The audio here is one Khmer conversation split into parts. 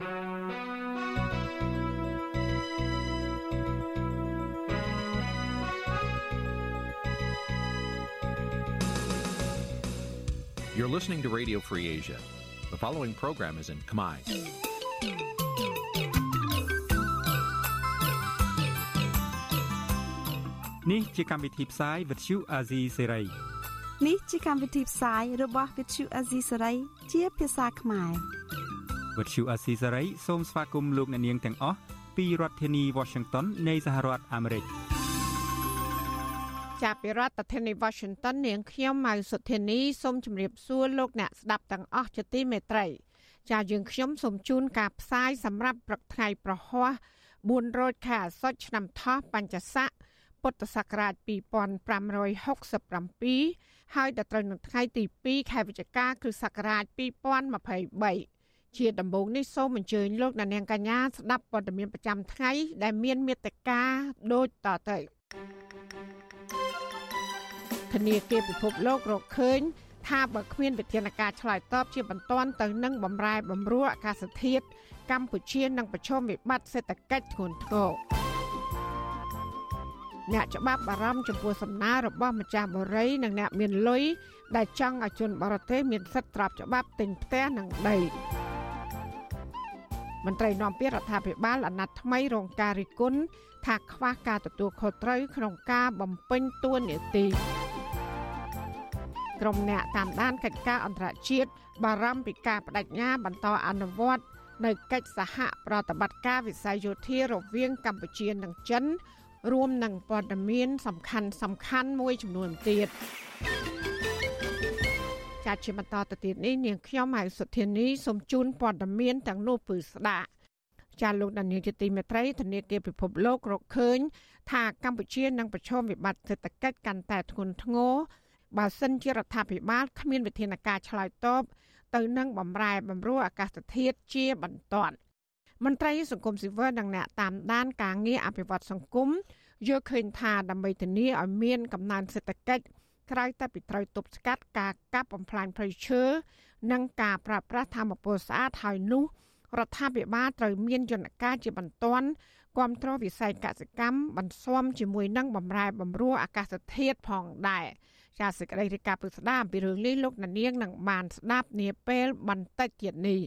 You're listening to Radio Free Asia. The following program is in Khmer. Nǐ ជាកម្មវិធីផ្សាយ Vuthu Azizi Serai នេះជាកម្មវិធីផ្សាយរបស់ Vuthu Azizi Serai ជាភា សាខ្មែរ Vuthu Azizi Serai សូមស្វាគមន៍លោកអ្នកនាងទាំងអស់ពីរដ្ឋធានី Washington នៃសហរដ្ឋអាមេរិក។ចាប់ពីរដ្ឋធានី Washington នាងខ្ញុំម៉ៅសុធានីសូមជម្រាបសួរលោកអ្នកស្ដាប់ទាំងអស់ជាទីមេត្រី ចាយើងខ្ញុំសូមជូនការផ្សាយសម្រាប់ព្រឹកថ្ងៃប្រហ័ស4រោចខែអាសត់ឆ្នាំថោះបัญចស័កពុទ្ធសករាជ2567ហើយដល់ត្រូវនៅថ្ងៃទី2ខែវិច្ឆិកាគ្រិស្តសករាជ2023 ជាដំបូងនេះសូមអញ្ជើញលោកអ្នកនាងកញ្ញាស្ដាប់ព័ត៌មានប្រចាំថ្ងៃ ដែលមានមេត្តាដូចតទៅធនាគារពិភពលោករកឃើញថាបើគ្មានវិធានការឆ្លើយតបជាបន្ទាន់ទៅនឹងបំរែបំរួលអាកាសធាតុកម្ពុជានឹងប្រឈមវិបត្តិសេដ្ឋកិច្ចធ្ងន់ធ្ងរអ្នកច្បាប់បារម្ភចំពោះសំណើរបស់ម្ចាស់បរិយនិងអ្នកមានលុយដែលចង់ឲ្យជនបរទេសមានសិទ្ធិត្រាប់ច្បាប់ទិញផ្ទះនិងដី មន្ត្រីនាំពាក្យរដ្ឋាភិបាលអាណត្តិថ្មីរងការរិះគន់ថាខ្វះការទទួលខុសត្រូវក្នុងការបំពេញតួនាទីក្រុមអ្នកតាមដានកិច្ចការអន្តរជាតិបារម្ភពីការបដិញ្ញាបន្តអនុវត្តនៅកិច្ចសហប្រតិបត្តិការវិស័យយោធារវាងកម្ពុជានិងចិន រួមនឹងព័ត៌មានសំខាន់សំខាន់មួយចំនួនទៀត ចាត់ជាបន្តទៅទៀតនេះនាងខ្ញុំហៅសុធានីសូមជូនព័ត៌មានទាំងនោះពឺស្ដាប់ចាលោកដានៀងជាទីមេត្រីធនាគារពិភពលោករកឃើញ ថាកម្ពុជានឹងប្រឈមវិបត្តិសេដ្ឋកិច្ចកាន់តែធ្ងន់ធ្ងរបើសិនជារដ្ឋាភិបាលគ្មានវិធានការឆ្លើយតបទៅនឹងបំរែបំរួលអាកាសធាតុជាបន្ទាន់មន្ត្រីសង្គមស៊ីវិលនិងអ្នកតាមដានការងារអភិវឌ្ឍសង្គមយល់ឃើញថាដើម្បីធានាឲ្យមានកំណើនសេដ្ឋកិច្ច ក្រៅតែពីត្រូវទប់ស្កាត់ការកាប់បំផ្លាញព្រៃឈើនិងការប្រើប្រាស់ធម្មពលស្អាតហើយនោះរដ្ឋាភិបាលត្រូវមានយន្តការជាបន្ទាន់គ្រប់គ្រងវិស័យកសិកម្មបន្ស៊ាំជាមួយនឹងបំរែបំរួលអាកាសធាតុផងដែរចាសសេចក្តីរាយការណ៍ពិស្ដាអំពីរឿងនេះលោកនាងនឹងបានស្ដាប់នាពេលបន្តិចទៀតនេះ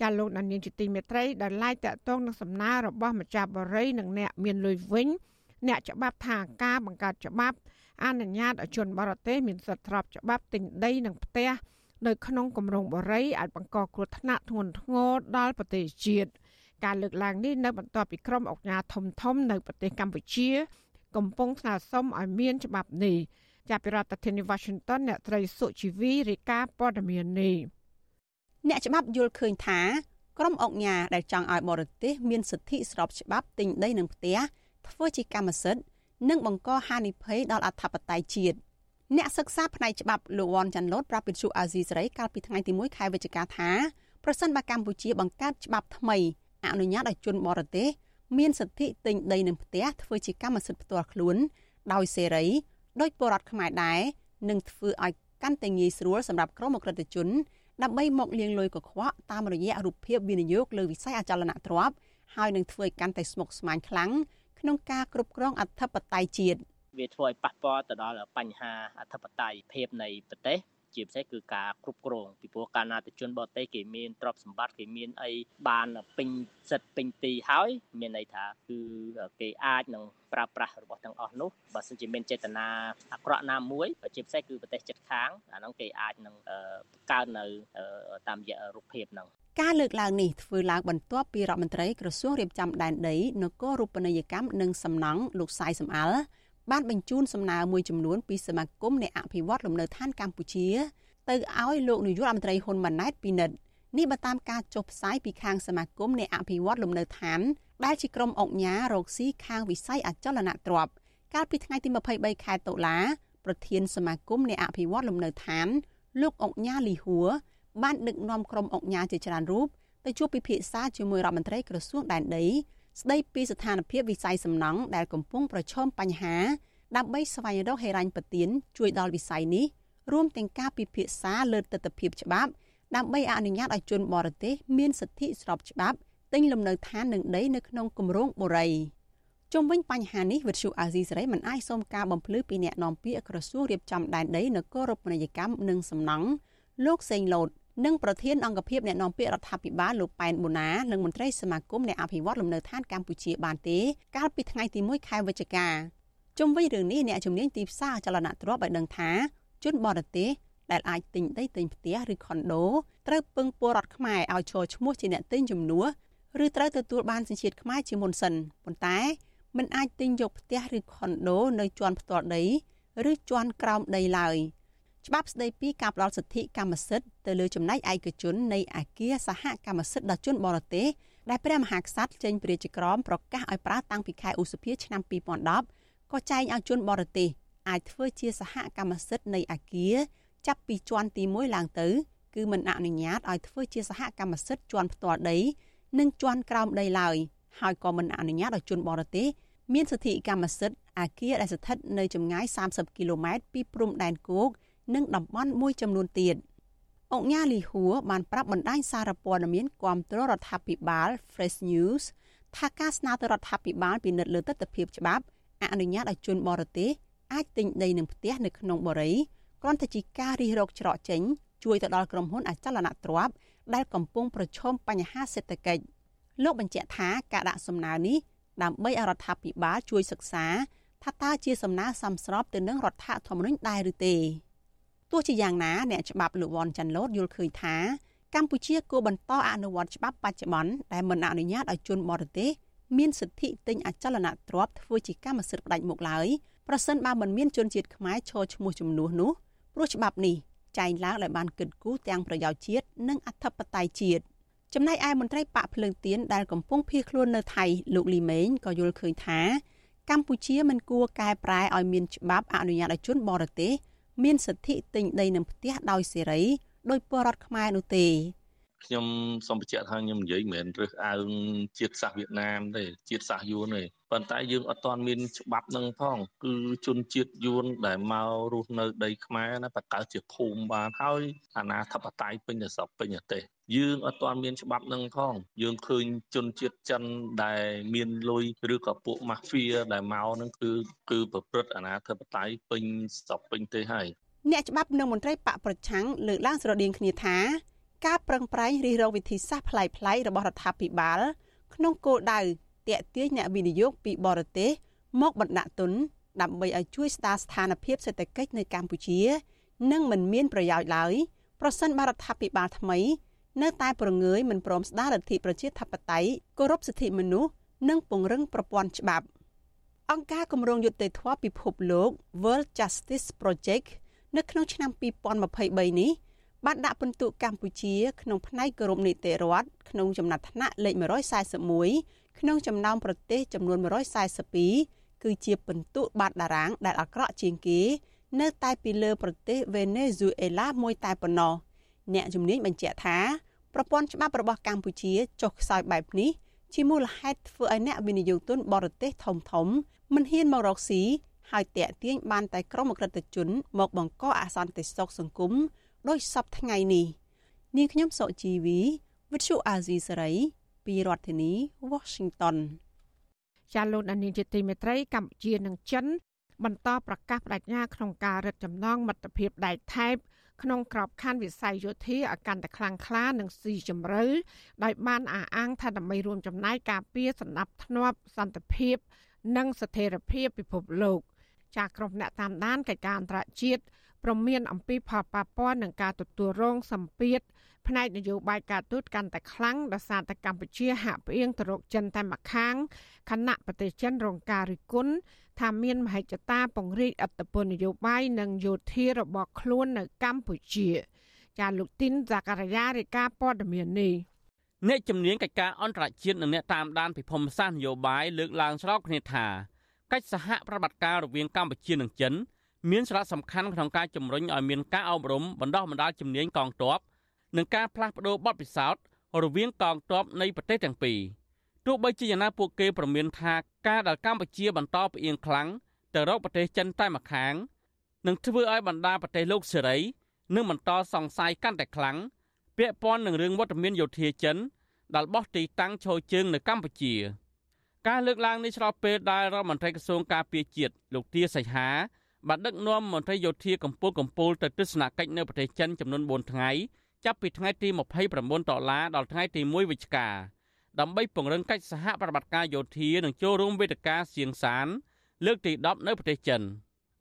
ចាលោកដានៀងជាទីមេត្រីដែលឡាយតាក់ទងនឹងសំណើរបស់ម្ចាស់បរិយនិងអ្នកមានលុយវិញអ្នកច្បាប់ថាការបង្កើតច្បាប់អនុញ្ញាតឲ្យជនបរទេសមានសិទ្ធិស្របច្បាប់ទិញដីនិងផ្ទះនៅក្នុងគម្រោងបរិយអាចបង្កគ្រោះថ្នាក់ធ្ងន់ធ្ងរដល់ប្រទេសជាតិការលើកឡើងនេះនៅបន្ទាប់ពីក្រុមអង្គការធំធំនៅប្រទេសកម្ពុជា កំពុងស្នើសុំឲ្យមានច្បាប់នេះចាប់ពីរដ្ឋធានី Washington អ្នកត្រីសុជីវីរាយការណ៍ព័ត៌មាននេះ អ្នកច្បាប់យល់ឃើញថាក្រុមអង្គការដែលចង់ឲ្យបរទេសមានសិទ្ធិស្របច្បាប់ទិញដីនិងផ្ទះធ្វើជាកម្មសិទ្ធិនិងបង្កហានិភ័យដល់អធិបតេយ្យជាតិអ្នកសិក្សាផ្នែកច្បាប់លោកវ៉ាន់ចាន់ឡូតប្រាប់វិទ្យុអាស៊ីសេរីកាលពីថ្ងៃទី1ខែវិច្ឆិកាថាប្រសិនបើកម្ពុជាបង្កើតច្បាប់ថ្មីអនុញ្ញាតឲ្យជនបរទេសមានសិទ្ធិទិញដីនិងផ្ទះធ្វើជាកម្មសិទ្ធិផ្ទាល់ខ្លួន ដោយសេរីដោយពលរដ្ឋខ្មែរដែរនឹងធ្វើឲ្យកាន់តែងាយស្រួលសម្រាប់ក្រុមអក្រិតជន ដើម្បីមកលាងលុយកខ្វក់តាមរយៈរូបភាពវិនិយោគលើវិស័យអចលនទ្រព្យហើយនឹងធ្វើឲ្យកាន់តែស្មុគស្មាញខ្លាំងក្នុងការគ្រប់គ្រងអធិបតេយ្យជាតិវាធ្វើឲ្យប៉ះពាល់ទៅដល់បញ្ហាអធិបតេយ្យភាពនៃប្រទេស ជាពិសេសគឺការគ្រប់គ្រងពីព្រោះកាលណាទៅជនបរទេសគេមានទ្រព្យសម្បត្តិគេមានអីបានពេញសិទ្ធពេញទីហើយ មានន័យថាគឺគេអាចនឹងប្រើប្រាស់របស់ទាំងអស់នោះបើសិនជាមានចេតនាអាក្រក់ណាមួយជាពិសេសគឺប្រទេសជិតខាងអានោះគេអាចនឹងកើននៅតាមរយៈរូបភាពហ្នឹងការលើកឡើងនេះធ្វើឡើងបន្ទាប់ពីរដ្ឋមន្ត្រីក្រសួងរៀបចំដែនដីនគររូបនីយកម្មនិងសំណង់លោកសាយសំអាល់ បានបញ្ជូនសំណើមួយចំនួនពីសមាគមអ្នកអភិវឌ្ឍលំនៅឋានកម្ពុជា ទៅឲ្យលោកនាយករដ្ឋមន្ត្រីហ៊ុនម៉ាណែតពិនិត្យនេះបើតាមការចុះផ្សាយពីខាងសមាគមអ្នកអភិវឌ្ឍលំនៅឋានដែលជាក្រុមអង្គការរកស៊ីខាងវិស័យអចលនទ្រព្យកាលពីថ្ងៃទី23ខែតុលាប្រធានសមាគមអ្នកអភិវឌ្ឍលំនៅឋាន លោកអង្គញាលីហួរបានដឹកនាំក្រុមអង្គការជាច្រើនរូបទៅជួបពិភាក្សាជាមួយរដ្ឋមន្ត្រីក្រសួងដែនដី ស្ដីពីស្ថានភាពវិស័យសំណង់ដែលកំពុងប្រឈមបញ្ហា ដើម្បីស្វែងរកហេរញ្ញប្បទានជួយដល់វិស័យនេះរួមទាំងការពិភាក្សាលើទស្សនវិជ្ជាច្បាប់ដើម្បីអនុញ្ញាតឲ្យជនបរទេសមានសិទ្ធិស្របច្បាប់ទិញលំនៅឋាននិងដីនៅក្នុងគម្រោងបុរីជុំវិញបញ្ហានេះវិទ្យុអាស៊ីសេរីមិនអាចសូមការបំភ្លឺពីអ្នកនាំពាក្យក្រសួងរៀបចំដែនដីនគររូបនីយកម្មនិងសំណង់លោកសេងលូត និងប្រធានអង្គភិបអ្នកនាំពាក្យរដ្ឋាភិបាលលោកប៉ែនបូណានិងមន្ត្រីសមាគមអ្នកអភិវឌ្ឍលំនៅឋានកម្ពុជាបានទេកាលពីថ្ងៃទី1ខែវិច្ឆិកាជុំវិញរឿងនេះអ្នកជំនាញទីផ្សារចលនាទ្រព្យឲ្យដឹងថាជនបរទេសដែលអាចទិញដីទិញផ្ទះឬខុនដូត្រូវពឹងពលរដ្ឋខ្មែរឲ្យចូលឈ្មោះជាអ្នកទិញជំនួសឬត្រូវទទួលបានសញ្ជាតិខ្មែរជាមុនសិនប៉ុន្តែមិនអាចទិញយកផ្ទះឬខុនដូនៅជាន់ផ្ទាល់ដី ឬជាន់ក្រោមដីឡើយ ច្បាប់ស្តីពីការផ្ដល់សិទ្ធិកម្មសិទ្ធិទៅលើចំណែកឯកជននៃអាគារសហកម្មសិទ្ធិដល់ជនបរទេសដែលព្រះមហាក្សត្រចេញព្រះរាជក្រមប្រកាសឲ្យប្រើតាំងពីខែឧសភាឆ្នាំ2010ក៏ចែងឲ្យជនបរទេសអាចធ្វើជាសហកម្មសិទ្ធិនៃអាគារចាប់ពីជាន់ទី1ឡើងទៅ គឺមិនអនុញ្ញាតឲ្យធ្វើជាសហកម្មសិទ្ធិជាន់ផ្ទាល់ដី និងជាន់ក្រោមដីឡើយហើយក៏មិនអនុញ្ញាតឲ្យជនបរទេសមានសិទ្ធិកម្មសិទ្ធិអាគារដែលស្ថិតនៅចម្ងាយ30គីឡូម៉ែត្រពីព្រំដែនគោក និងតំបន់មួយចំនួនទៀតអង្គញាលីហួរបានប្រាប់បណ្ដាញសារព័ត៌មានគាំទ្ររដ្ឋាភិបាល Fresh News ថាការស្នើទៅរដ្ឋាភិបាលពិនិត្យលើទស្សនវិជ្ជាច្បាប់អនុញ្ញាតឲ្យជនបរទេសអាចទិញដីនិងផ្ទះនៅក្នុងបរិយាគ្រាន់តែជាការរិះរកច្រកចេញជួយទៅដល់ក្រុមហ៊ុនអចលនទ្រព្យដែលកំពុងប្រឈមបញ្ហាសេដ្ឋកិច្ចលោកបញ្ជាក់ថាការដាក់សំណើនេះដើម្បីឲ្យរដ្ឋាភិបាលជួយសិក្សាថាតើជាសំណើសមស្របទៅនឹងរដ្ឋធម្មនុញ្ញដែរឬទេ ទោះជាយ៉ាងណាអ្នកច្បាប់លោកវ៉ាន់ចាន់ឡូតយល់ឃើញថាកម្ពុជាគួរបន្តអនុវត្តច្បាប់បច្ចុប្បន្នដែលមិនអនុញ្ញាតឲ្យជនបរទេសមានសិទ្ធិទិញអចលនទ្រព្យធ្វើជាកម្មសិទ្ធិផ្ដាច់មុខឡើយប្រសិនបើមិនមានជនជាតិខ្មែរឈរឈ្មោះជំនួសនោះព្រោះច្បាប់នេះចែងឡើងដោយបានគិតគូរទាំងប្រយោជន៍ជាតិនិងអធិបតេយ្យជាតិចំណែកឯមន្ត្រីបាក់ភ្លើងទៀនដែលកំពុងភៀសខ្លួននៅថៃលោកលីម៉េងក៏យល់ឃើញថាកម្ពុជាមិនគួរកែប្រែឲ្យមានច្បាប់អនុញ្ញាតឲ្យជនបរទេស មានសិទ្ធិទិញដីនិងផ្ទះដោយសេរីដោយពលរដ្ឋខ្មែរនោះទេខ្ញុំសូមបញ្ជាក់ថាខ្ញុំនិយាយមិនមែនរើសអើងជាតិសាសន៍វៀតណាមទេជាតិសាសន៍យួនទេ ប៉ុន្តែយើងអត់ទាន់មានច្បាប់នឹងផង គឺជនជាតិយួនដែលមករស់នៅដីខ្មែរណាបកកើតជាភូមិបានហើយអាណាធិបតេយ្យពេញតែស្រុកពេញប្រទេសយើងអត់ទាន់មានច្បាប់នឹងផងយើងឃើញជនជាតិចិនដែលមានលុយឬក៏ពួកម៉ាហ្វៀដែលមកនឹងគឺគឺប្រព្រឹត្តអាណាធិបតេយ្យពេញស្រុកពេញទេហើយអ្នកច្បាប់និងមន្ត្រីបកប្រឆាំងលើកឡើងស្រដៀងគ្នាថាការប្រឹងប្រែងរិះរកវិធីសាស្ត្រប្លែកៗរបស់រដ្ឋាភិបាលក្នុងគោលដៅ ទាក់ទាញអ្នកវិនិយោគពីបរទេសមកបណ្ដាក់ទុនដើម្បីឲ្យជួយស្ដារស្ថានភាពសេដ្ឋកិច្ចនៅកម្ពុជានឹងមិនមានប្រយោជន៍ឡើយប្រសិនបើរដ្ឋាភិបាលថ្មី នៅតែប្រងើយមិនព្រមស្ដារលទ្ធិប្រជាធិបតេយ្យគោរពសិទ្ធិមនុស្សនិងពង្រឹងប្រព័ន្ធច្បាប់អង្គការគម្រោងយុត្តិធម៌ពិភពលោក World Justice Project នៅក្នុងឆ្នាំ2023នេះបានដាក់ពិន្ទុកម្ពុជា ក្នុងផ្នែកគោរពនីតិរដ្ឋក្នុងចំណាត់ថ្នាក់លេខ141 ក្នុងចំណោមប្រទេសចំនួន142គឺជាពិន្ទុបាតតារាងដែលអាក្រក់ជាងគេ នៅតែពីលើប្រទេសវេណេស៊ុយអេឡាមួយតែប៉ុណ្ណោះអ្នកជំនាញបញ្ជាក់ថាប្រព័ន្ធច្បាប់របស់កម្ពុជាចុះខ្សោយបែបនេះជាមូលហេតុធ្វើឲ្យអ្នកវិនិយោគទុនបរទេសធំធំមិនហ៊ានមករកស៊ីហើយតាក់ទាញបានតែក្រុមអក្រិតជន មកបង្កអសន្តិសុខសង្គមដោយសពថ្ងៃនេះនាងខ្ញុំសុជីវីវិទ្យុអាស៊ីសេរី ពីរដ្ឋធានី Washington ចាលោកនានីជាទីមេត្រីកម្ពុជានិងចិន បន្តប្រកាសបដិញ្ញាក្នុងការរឹតចំណងមិត្តភាពដែកថែបក្នុងក្របខ័ណ្ឌវិស័យយោធាឲ្យកាន់តែខ្លាំងក្លានិងស៊ីជម្រៅដោយបានអះអាងថាដើម្បីរួមចំណែកការពារសន្តិភាពសន្តិភាព និងស្ថិរភាពពិភពលោកចាស់ក្រុមអ្នកតាមដានកិច្ចការអន្តរជាតិ ព្រមានអំពីផលប៉ះពាល់នឹងការទទួលរងសម្ពាធផ្នែកនយោបាយការទូតកាន់តែខ្លាំងដោយសារតែកម្ពុជាហាក់ផ្អៀងទៅរកចិនតែម្ខាងខណៈប្រទេសចិនរងការរិះគន់ថាមានមហិច្ឆតាពង្រីកអធិបតេយ្យនយោបាយនិងយោធារបស់ខ្លួននៅកម្ពុជា ចាលោកទីនザការីយ៉ារាយការណ៍ព័ត៌មាននេះអ្នកជំនាញកិច្ចការអន្តរជាតិនិងអ្នកតាមដានពិភពសាស្ត្រនយោបាយលើកឡើងស្របគ្នាថាកិច្ចសហប្រតិបត្តិការរវាងកម្ពុជានិងចិន មានសារៈសំខាន់ក្នុងការជំរុញឲ្យមានការអប់រំបណ្ដោះបណ្ដាលជំនាញកងទ័ពនិងការផ្លាស់ប្តូរបទពិសោធន៍រវាងកងទ័ពនៃប្រទេសទាំងពីរទោះបីជាយ៉ាងណាពួកគេប្រមានថាការដែលកម្ពុជាបន្តផ្អៀងខ្លាំងទៅរកប្រទេសចិនតែម្ខាងនឹងធ្វើឲ្យបណ្ដាប្រទេសលោកសេរីនឹងបន្តសង្ស័យកាន់តែខ្លាំងពាក់ព័ន្ធនឹងរឿងវត្តមានយោធាចិនដែលបោះទីតាំងឈរជើងនៅកម្ពុជាការលើកឡើងនេះឆ្លងពេលដែលរដ្ឋមន្ត្រីក្រសួងការពារជាតិលោកទាសីហា បានដឹកនាំមន្ត្រីយោធាកម្ពុជាកម្ពុជាទៅទស្សនកិច្ចនៅប្រទេសចិនចំនួន4ថ្ងៃចាប់ពីថ្ងៃទី29ដុល្លារដល់ថ្ងៃទី1វិច្ឆិកាដើម្បីពង្រឹងកិច្ចសហប្រតិបត្តិការយោធានិងចូលរួមវេទិកាសៀងសាន លើកទី10នៅប្រទេសចិន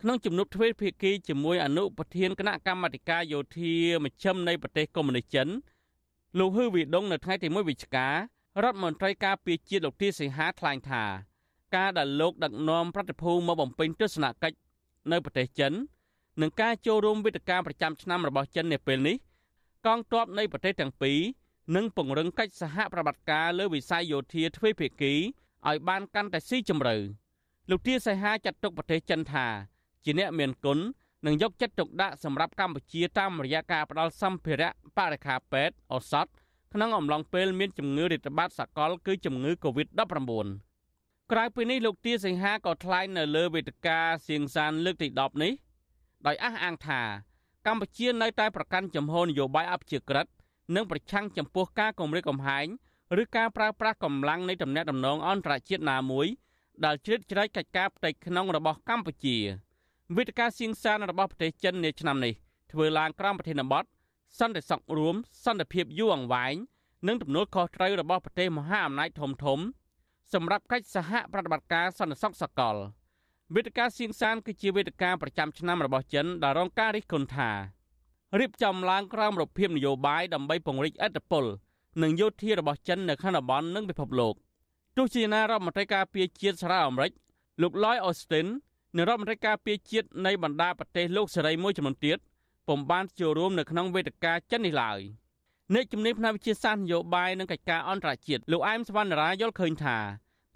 ក្នុងជំនួបទ្វេភាគីជាមួយអនុប្រធានគណៈកម្មាធិការយោធាមជ្ឈិមនៃប្រទេសកុម្មុយនីសចិនលោកហ៊ឺវីដុងនៅថ្ងៃទី1វិច្ឆិការដ្ឋមន្ត្រីការពារជាតិលោកទីសីហាថ្លែងថា ការដែលលោកដឹកនាំប្រតិភូមកបំពេញទស្សនកិច្ច នៅប្រទេសចិននិងការចូលរួមវេទិកាប្រចាំឆ្នាំរបស់ចិននាពេលនេះកងទ័ពនៃប្រទេសទាំងពីរនិងពង្រឹងកិច្ចសហប្រតិបត្តិការលើវិស័យយោធាទ្វេភាគីឲ្យបានកាន់តែស៊ីជម្រៅលោកទាសីហាចាត់ទុកប្រទេសចិនថា ជាអ្នកមានគុណនិងយកចិត្តទុកដាក់សម្រាប់កម្ពុជាតាមរយៈការផ្តល់សម្ភារៈបរិខាពេទ្យឱសថក្នុងអំឡុងពេលមានជំងឺរាតត្បាតសកលគឺជំងឺ Covid-19 ក្រៅពីនេះលោកទាសីហាក៏ថ្លែងនៅលើវេទិកាសៀងសានលើកទី10នេះដោយអះអាងថាកម្ពុជានៅតែប្រកាន់ជំហរនយោបាយអព្យាក្រឹតនិងប្រឆាំងចំពោះការគំរាមកំហែងឬការប្រើប្រាស់កម្លាំងនៃទំនាក់ទំនងអន្តរជាតិណាមួយដែលជ្រៀតជ្រែកកិច្ចការផ្ទៃក្នុងរបស់កម្ពុជាវេទិកាសៀងសានរបស់ប្រទេសចិននាឆ្នាំនេះធ្វើឡើងក្រោមប្រធានបទសន្តិសុខរួមសន្តិភាពយូរអង្វែងនិងទំនួលខុសត្រូវរបស់ប្រទេសមហាអំណាចធំធំ សម្រាប់កិច្ចសហប្រតិបត្តិការសន្តិសុខសកលវេទិកាសៀងសានគឺជាវេទិកាប្រចាំឆ្នាំរបស់ចិនដែលរងការរិះគន់ថារៀបចំឡើងក្រោមរបៀបនយោបាយដើម្បីពង្រីកឥទ្ធិពលនិងយោធារបស់ចិននៅក្នុងតំបន់និងពិភពលោកទោះជាណារដ្ឋមន្ត្រីការពារជាតិសហរដ្ឋអាមេរិកលោក Lloyd Austin និងរដ្ឋមន្ត្រីការពារជាតិនៃបណ្ដាប្រទេសលោកសេរីមួយចំនួនទៀតពុំបានចូលរួមនៅក្នុងវេទិកាចិននេះឡើយ អ្នកជំនាញផ្នែកវិទ្យាសាស្ត្រនយោបាយនិងកិច្ចការអន្តរជាតិលោកអែមសវណ្ណរាយល់ឃើញថា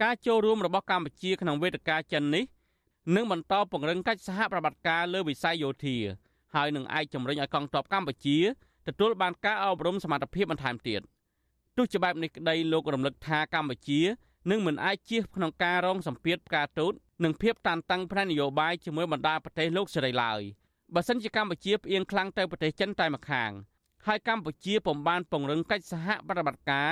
ការចូលរួមរបស់កម្ពុជាក្នុងវេទិកាចិននេះនឹងបន្តពង្រឹងកិច្ចសហប្រតិបត្តិការលើវិស័យយោធាហើយនឹងអាចជំរុញឲ្យកងទ័ពកម្ពុជាទទួលបានការអប់រំសមត្ថភាពបន្ថែមទៀតទោះជាបែបនេះក្តីលោករំលឹកថាកម្ពុជានឹងមិនអាចជៀសក្នុងការរងសម្ពាធផ្កាទូតនិងភាពតានតឹងផ្នែកនយោបាយជាមួយបណ្ដាប្រទេសលោកសេរីឡើយបើសិនជាកម្ពុជាផ្អៀងខ្លាំងទៅប្រទេសចិនតែម្ខាង ហើយកម្ពុជាពុំបានពង្រឹងកិច្ចសហប្រតិបត្តិការ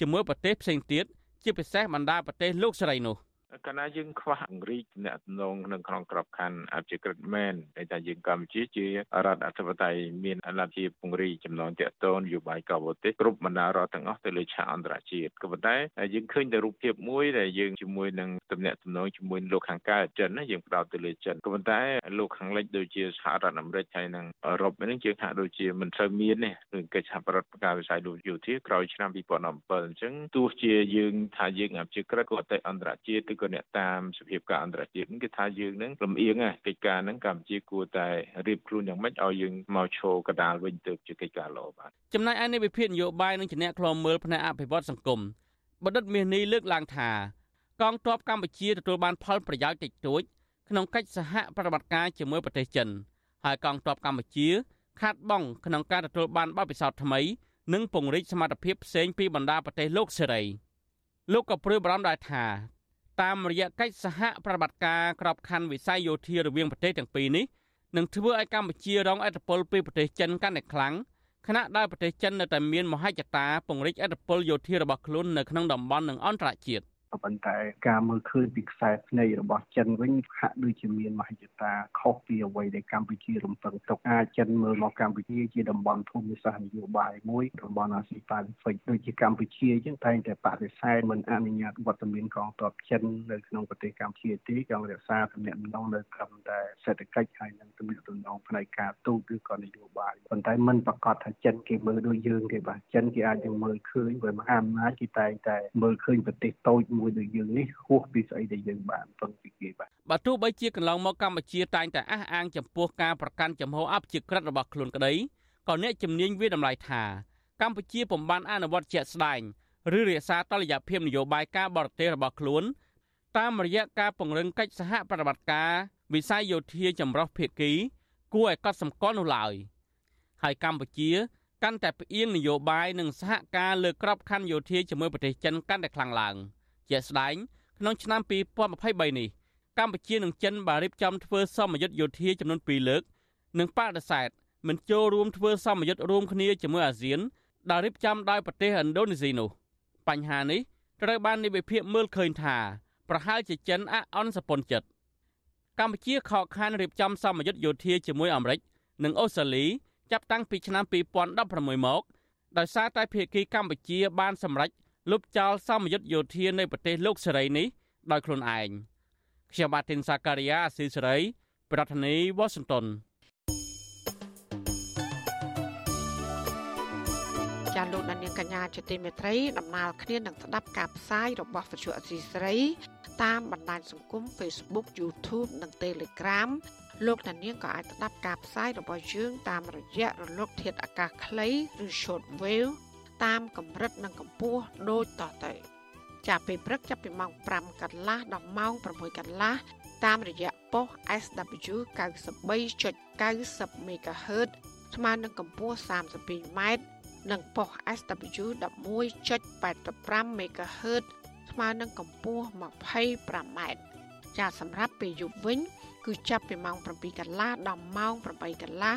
ជាមួយប្រទេសផ្សេងទៀតជាពិសេសបណ្ដាប្រទេសលោកសេរីនោះ។ កាលណាយើងខ្វះអង្រីកអ្នកទំនងនៅក្នុងក្របខ័ណ្ឌអភិក្រិតមែនតែថាយើងកម្ពុជាជារដ្ឋអធិបតេយ្យមានលទ្ធភាពពង្រីកចំណងតាក់ទងនយោបាយកបទេសគ្រប់បណ្ដារដ្ឋទាំងអស់ទៅលើឆាកអន្តរជាតិក៏ប៉ុន្តែយើងឃើញតែរូបភាពមួយដែលយើងជាមួយនឹងទំនាក់ទំនងជាមួយលោកខាងកើតចិនណាយើងផ្ដោតទៅលើចិនក៏ប៉ុន្តែលោកខាងលិចដូចជាសហរដ្ឋអាមេរិកហើយនិងអឺរ៉ុបនេះយើងថាដូចជាមិនសូវមានទេនឹងកិច្ចសហប្រតិបត្តិការវិស័យលោកយោធាក្រោយឆ្នាំ2017អញ្ចឹងទោះជាយើងថាយើងអភិក្រិតក៏តែអន្តរជាតិឬក៏អ្នកតាមសភាពការអន្តរជាតិគេថាយើងនឹងលំអៀងកិច្ចការហ្នឹងកម្ពុជាគួរតែរៀបខ្លួនយ៉ាងម៉េចឲ្យយើងមកឈរកដាលវិញទៅជាកិច្ចការល្អបាទចំណែកឯនៃវិភាគនយោបាយនិងជាអ្នកខ្លមមើលផ្នែកអភិវឌ្ឍសង្គមបណ្ឌិតមាសនេះលើកឡើងថាកងទ័ពកម្ពុជាទទួលបានផលប្រយោជន៍តិចតួចក្នុងកិច្ចសហប្រតិបត្តិការជាមួយប្រទេសចិនហើយកងទ័ពកម្ពុជាខាត់បងក្នុងការទទួលបានបទពិសោធន៍ថ្មីនិងពង្រីកសមត្ថភាពផ្សេងពីបណ្ដាប្រទេសលោកសេរីលោកក៏ព្រួយបារម្ភដែរថា តាមរយៈកិច្ចសហប្រតិបត្តិការក្របខ័ណ្ឌវិស័យយោធារវាងប្រទេសទាំងពីរនេះនឹងធ្វើឲ្យកម្ពុជារងឥទ្ធិពលពីប្រទេសចិនកាន់តែខ្លាំងខណៈដែលប្រទេសចិននៅតែមានមហិច្ឆតាពង្រីកឥទ្ធិពលយោធារបស់ខ្លួននៅក្នុងតំបន់និងអន្តរជាតិ ប៉ុន្តែការមើលឃើញពីខ្សែភ្នែករបស់ចិនវិញហាក់ដូចជាមានមហិច្ឆតាខុសពីអ្វីដែលកម្ពុជារំពឹងទុកអាចចិនមើលមកកម្ពុជាជាតំបន់ភូមិសាស្ត្រនយោបាយមួយតំបន់អាស៊ីប៉ាស៊ីហ្វិកដូចជាកម្ពុជាអញ្ចឹងតែងតែបដិសេធមិនអនុញ្ញាតវត្តមានកងទ័ពចិននៅក្នុងប្រទេសកម្ពុជាទេចង់រក្សាទំនាក់ទំនងនៅត្រឹមតែសេដ្ឋកិច្ចហើយនិងទំនាក់ទំនងផ្នែកការទូតឬក៏នយោបាយប៉ុន្តែមិនប្រកាសថាចិនគេមើលដូចយើងទេបាទចិនគេអាចនឹងមើលឃើញព្រោះមហាអំណាចគេតែងតែមើលឃើញប្រទេសតូចមួយដូចយើងនេះហួសពីស្អីដែលយើងបានពឹងពីគេបាទបើទោះបីជាកន្លងមកកម្ពុជាតែងតែអះអាងចំពោះការប្រកាន់ចំហអភិជាក្រិតរបស់ខ្លួនក្តីក៏អ្នកជំនាញវាតម្លៃថាកម្ពុជាពុំបានអនុវត្តជាក់ស្ដែងឬរក្សាតលយៈភាពនយោបាយការបរទេសរបស់ខ្លួន តាមរយៈការពង្រឹងកិច្ចសហប្រតិបត្តិការវិស័យយោធាចម្រុះភាគី គួរឲ្យកត់សម្គាល់នោះឡើយហើយកម្ពុជាកាន់តែផ្អៀងនយោបាយនិងសហការលើក្របខ័ណ្ឌយោធាជាមួយប្រទេសចិនកាន់តែខ្លាំងឡើង ជាក់ស្ដែងក្នុងឆ្នាំ2023នេះកម្ពុជានិងចិនបានរៀបចំធ្វើសមយុទ្ធយោធាចំនួន2លើកនិងបដិសេធមិនចូលរួមធ្វើសមយុទ្ធរួមគ្នាជាមួយអាស៊ានដែលរៀបចំដោយប្រទេសឥណ្ឌូនេស៊ីនោះបញ្ហានេះត្រូវបាននិវិភាគមើលឃើញថាប្រហែលជាចិនអអន់សពន្ធចិត្តកម្ពុជាខកខានរៀបចំសមយុទ្ធយោធាជាមួយអាមេរិកនិងអូស្ត្រាលីចាប់តាំងពីឆ្នាំ2016មកដោយសារតែភាគីកម្ពុជាបានសម្រេច លុបចោលសមយុទ្ធយោធានៃប្រទេសលោកសេរីនេះដោយខ្លួនឯងខ្ញុំបាទទីនសាការីយ៉ាអស៊ីសេរី ប្រធានាធិបតី Washington ចាលោកដានៀងកញ្ញាជាទីមេត្រីដំណើរគ្នានឹងស្ដាប់ការផ្សាយរបស់វិទ្យុអសីស្រី តាមបណ្ដាញសង្គម Facebook YouTube និង Telegram លោកដានៀងក៏អាចស្ដាប់ការផ្សាយរបស់យើងតាមរយៈរលកធាតុអាកាសខ្លីឬ Shortwave តាមកម្រិតនិងកម្ពស់ដូចតទៅចាប់ពីព្រឹកចាប់ពីម៉ោង5កន្លះដល់ម៉ោង6កន្លះតាមរយៈប៉ុស SW 93.90 MHz ស្មើនឹងកម្ពស់ 32m និងប៉ុស SW 11.85 MHz ស្មើនឹងកម្ពស់ 25m ចាសម្រាប់ពេលយប់វិញ គឺចាប់ពីម៉ោង7កន្លះដល់ម៉ោង8កន្លះ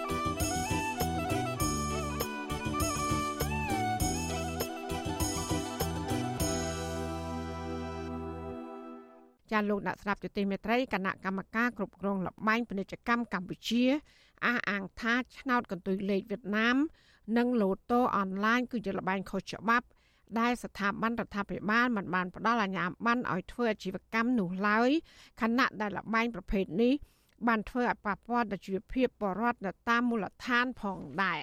ចាលោកអ្នកស្ដាប់ទទីមេត្រីគណៈកម្មការគ្រប់គ្រងលបែងពាណិជ្ជកម្មកម្ពុជាអះអាងថាឆ្នោតកន្ទុយលេខវៀតណាម និងលូតូអនឡាញគឺជាលបែងខុសច្បាប់ ដែលស្ថាប័នរដ្ឋាភិបាលមិនបានផ្ដល់អាជ្ញាប័ណ្ណឲ្យធ្វើអាជីវកម្មនោះឡើយខណៈដែលលបែងប្រភេទនេះបានធ្វើឲ្យប៉ះពាល់ដល់ជីវភាពបរដ្ឋនៅតាមមូលដ្ឋានផងដែរ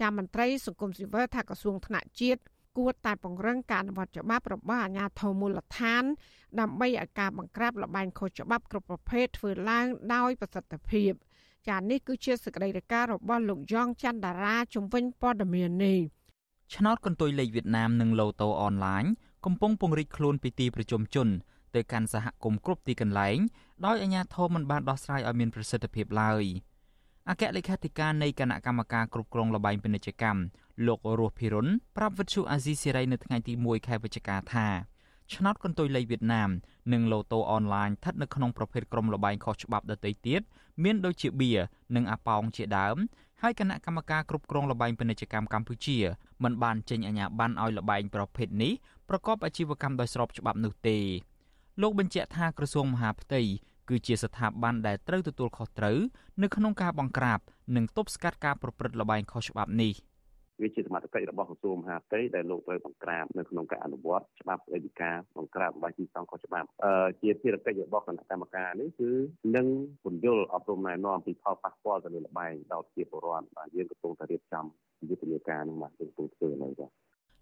ចាមន្ត្រីសង្គមស៊ីវិលថាក្រសួងថ្នាក់ជាតិ គួរតែពង្រឹងការអនុវត្តច្បាប់របស់អាជ្ញាធរមូលដ្ឋាន ដើម្បីឲ្យការបង្ក្រាបលបែងខុសច្បាប់គ្រប់ប្រភេទធ្វើឡើងដោយប្រសិទ្ធភាពចានេះគឺជាសេចក្តីរាយការណ៍របស់លោកយ៉ងច័ន្ទតារាជំនាញព័ត៌មាននេះឆ្នោតកន្ទុយលេខវៀតណាមនិងឡូតូអនឡាញកំពុងពង្រីកខ្លួនពីទីប្រជុំជនទៅកាន់សហគមន៍គ្រប់ទីកន្លែងដោយអាជ្ញាធរមិនបានដោះស្រាយឲ្យមានប្រសិទ្ធភាពឡើយអគ្គលេខាធិការនៃគណៈកម្មការគ្រប់គ្រងលបែងពាណិជ្ជកម្មលោករស់ភិរុនប្រាប់វិទ្យុអាស៊ីសេរីនៅថ្ងៃទី1ខែវិច្ឆិកាថាឆ្នោតកន្ទុយលេខវៀតណាមនិងឡូតូអនឡាញស្ថិតនៅក្នុងប្រភេទក្រុមលបែងខុសច្បាប់ដទៃទៀតមានដូចជាបៀនិងអាប៉ោងជាដើមហើយគណៈកម្មការគ្រប់គ្រងលបែងពាណិជ្ជកម្មកម្ពុជាមិនបានចេញអាជ្ញាប័ណ្ណឲ្យលបែងប្រភេទនេះប្រកបអាជីវកម្មដោយស្របច្បាប់នោះទេលោកបញ្ជាក់ថាក្រសួងមហាផ្ទៃគឺជាស្ថាប័នដែលត្រូវទទួលខុសត្រូវនៅក្នុងការបង្ក្រាបនិងទប់ស្កាត់ការប្រព្រឹត្តលបែងខុសច្បាប់នេះ វាជាសមត្ថកិច្ចរបស់ក្រសួងមហាផ្ទៃដែលលោកត្រូវបង្ក្រាបនៅក្នុងការអនុវត្តច្បាប់ស្តីពីការបង្ក្រាបបាយទីសងខុសច្បាប់អឺជាភារកិច្ចរបស់គណៈកម្មការនេះគឺនឹងពន្យល់អប់រំណែនាំពីផលប៉ះពាល់ទៅលើលបែងដល់ប្រជាពលរដ្ឋបាទយើងកំពុងតែរៀបចំយុទ្ធនាការនឹងបាទយើងកំពុងធ្វើនៅចា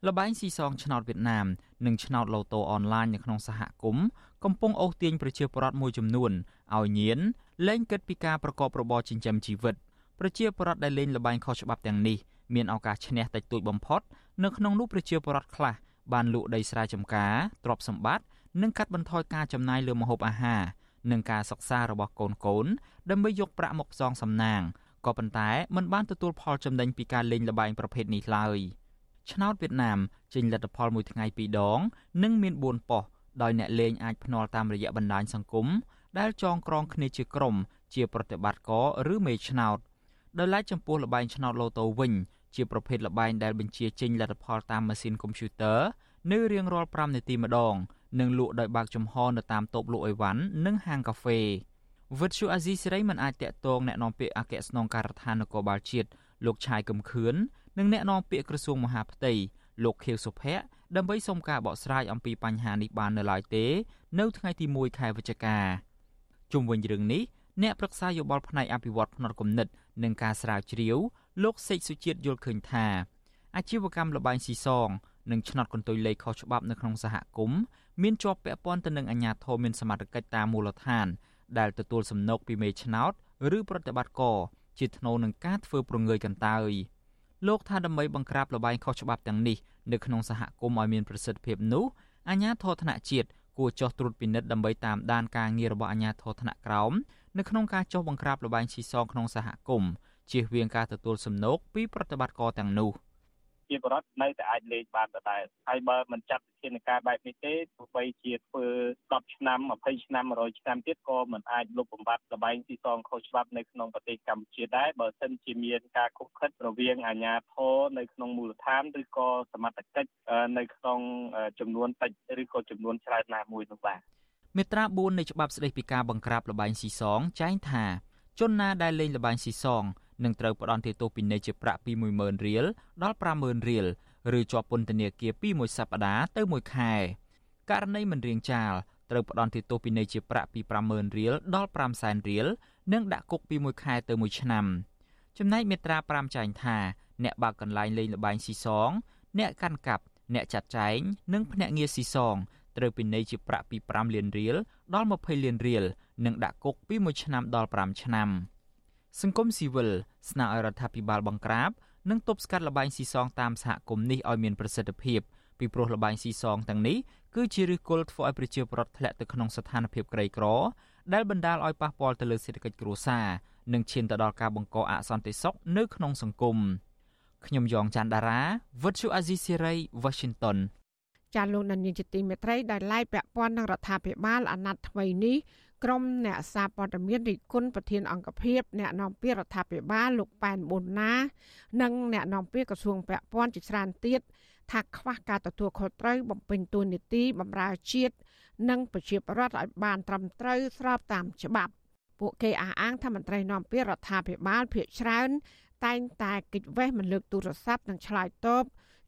លបែងស៊ីសងឆ្នោតវៀតណាមនិងឆ្នោតឡូតូអនឡាញនៅក្នុងសហគមន៍កំពុងអូសទាញប្រជាពលរដ្ឋមួយចំនួនឲ្យញៀនលែងគិតពីការប្រកបរបរចិញ្ចឹមជីវិតប្រជាពលរដ្ឋដែលលេងលបែងខុសច្បាប់ទាំងនេះ មានឱកាសឈ្នះតិចតួចបំផុតនៅក្នុងនោះប្រជាពលរដ្ឋខ្លះបានលក់ដីស្រែចម្ការទ្រព្យសម្បត្តិនិងកាត់បន្ថយការចំណាយលើម្ហូបអាហារនិងការសិក្សារបស់កូនកូនដើម្បីយកប្រាក់មកផ្សងសំណាងក៏ប៉ុន្តែมันបានទទួលផលចំណេញពីការលេងល្បែងប្រភេទនេះឡើយឆ្នោតវៀតណាមចេញលទ្ធផលមួយថ្ងៃពីរដង និងមាន4ប៉ុស្តិ៍ដោយអ្នកលេងអាចភ្នាល់តាមរយៈបណ្ដាញសង្គមដែលចងក្រងគ្នាជាក្រុមជាប្រតិបត្តិការឬមេឆ្នោតដោយឡែកចំពោះលបែងឆ្នោតឡូតូវិញ ជាប្រភេទល្បែងដែលបញ្ជាចេញលទ្ធផលតាមម៉ាស៊ីនកុំព្យូទ័រនៅរៀងរាល់5នាទីម្ដងនិងលក់ដោយបើកចំហនៅតាមតូបលក់អីវ៉ាន់និងហាងកាហ្វេវិទ្យុអាស៊ីសេរីមិនអាចតាក់ទងអ្នកនាំពាក្យអគ្គស្នងការដ្ឋាននគរបាលជាតិលោកឆាយកំខឿននិងអ្នកនាំពាក្យក្រសួងមហាផ្ទៃលោកខៀវសុភ័ក្រដើម្បីសុំការបកស្រាយអំពីបញ្ហានេះបាននៅឡើយទេ នៅថ្ងៃទី1ខែវិច្ឆិកាជុំវិញរឿងនេះអ្នកប្រឹក្សាយោបល់ផ្នែកអភិវឌ្ឍភ្នត់គំនិត និងការស្រាវជ្រាវលោកសេកសុជាតិយល់ឃើញថាអាជីវកម្មលបែងស៊ីសងនិងឆ្នោតកន្ទុយលេខខុសច្បាប់នៅក្នុងសហគមន៍មានជាប់ពាក់ព័ន្ធទៅនឹងអាជ្ញាធរមានសមត្ថកិច្ចតាមមូលដ្ឋាន ដែលទទួលសំណូកពីមេឆ្នោតឬប្រតិបត្តិការជាថ្នូវនឹងការធ្វើប្រងើយកន្តើយលោកថាដើម្បីបង្ក្រាបលបែងខុសច្បាប់ទាំងនេះនៅក្នុងសហគមន៍ឲ្យមានប្រសិទ្ធភាពនោះអាជ្ញាធរថ្នាក់ជាតិគួរចោះត្រួតពិនិត្យដើម្បីតាមដានការងាររបស់អាជ្ញាធរថ្នាក់ក្រោម នៅក្នុងការចោះបង្ក្រាបលបែងស៊ីសងក្នុងសហគមន៍ជៀសវាងការទទួលសំណូកពីប្រតិបត្តិការទាំងនោះ។ជាបរដ្ឋនៅតែអាចលេងបានដដែលហើយបើមិនចាត់វិធានការបែបនេះទេទោះបីជាធ្វើ10ឆ្នាំ20ឆ្នាំ100ឆ្នាំទៀតក៏មិនអាចលុបបំបាត់លបែងស៊ីសងខុសច្បាប់នៅក្នុងប្រទេសកម្ពុជាដែរបើសិនជាមានការខុបខិតរវាងអាជ្ញាធរនៅក្នុងមូលដ្ឋានឬក៏សមត្ថកិច្ចនៅក្នុងចំនួនតិចឬក៏ចំនួនច្រើនណាមួយនោះបាទ មាត្រា4នៃច្បាប់ស្តីពីការបង្ក្រាបលបែងស៊ីសងចែងថាជនណាដែលលេងលបែងស៊ីសងនឹងត្រូវផ្ដន្ទាទោសពិន័យជាប្រាក់ពី10000រៀលដល់50000រៀលឬជាប់ពន្ធនាគារពី1សប្តាហ៍ទៅ1ខែករណីមិនរៀងចាលត្រូវផ្ដន្ទាទោសពិន័យជាប្រាក់ពី50000រៀលដល់500,000រៀលនិងដាក់គុកពី1ខែទៅ1ឆ្នាំចំណែកមាត្រា5ចែងថាអ្នកបើកកន្លែងលេងល្បែងស៊ីសង អ្នកកាន់កាប់អ្នកចាត់ចែងនិងភ្នាក់ងារស៊ីសង ត្រូវពិន័យជាប្រាក់ពី5លានរៀលដល់20លានរៀលនិងដាក់គុកពី1ឆ្នាំដល់5ឆ្នាំ។សង្គមស៊ីវិលស្នើឲ្យរដ្ឋាភិបាលបង្ក្រាបនិងទប់ស្កាត់លបែងស៊ីសងតាមសហគមន៍នេះឲ្យមានប្រសិទ្ធភាពពីព្រោះលបែងស៊ីសងទាំងនេះគឺជាឫសគល់ធ្វើឲ្យប្រជាពលរដ្ឋធ្លាក់ទៅក្នុងស្ថានភាពក្រីក្រ ដែលបណ្ដាលឲ្យប៉ះពាល់ទៅលើសេដ្ឋកិច្ចគ្រួសារនិងឈានទៅដល់ការបង្កអសន្តិសុខនៅក្នុងសង្គមខ្ញុំយ៉ងច័ន្ទដារាវិទ្យុអាស៊ីសេរី Washington ចាលោកនាយកជាទីមេត្រីដែលឡាយពាក់ព័ន្ធនឹងរដ្ឋាភិបាលអាណត្តិថ្មីនេះក្រុមអ្នកសារព័ត៌មានរិគុណប្រធានអង្គភិបអ្នកនាំពាក្យរដ្ឋាភិបាលលោកប៉ែនប៊ុនណា និងអ្នកនាំពាក្យក្រសួងពាក់ព័ន្ធជាច្រើនទៀតថាខ្វះការទទួលខុសត្រូវបំពេញតួនាទីបម្រើជាតិនិងប្រជាប្រដ្ឋឲ្យបានត្រឹមត្រូវស្របតាមច្បាប់ពួកគេអះអាងថាមន្ត្រីនាំពាក្យរដ្ឋាភិបាលភាគច្រើនតែងតែកិច្ចវេះមិនលើកទូរស័ព្ទនិងឆ្លើយតប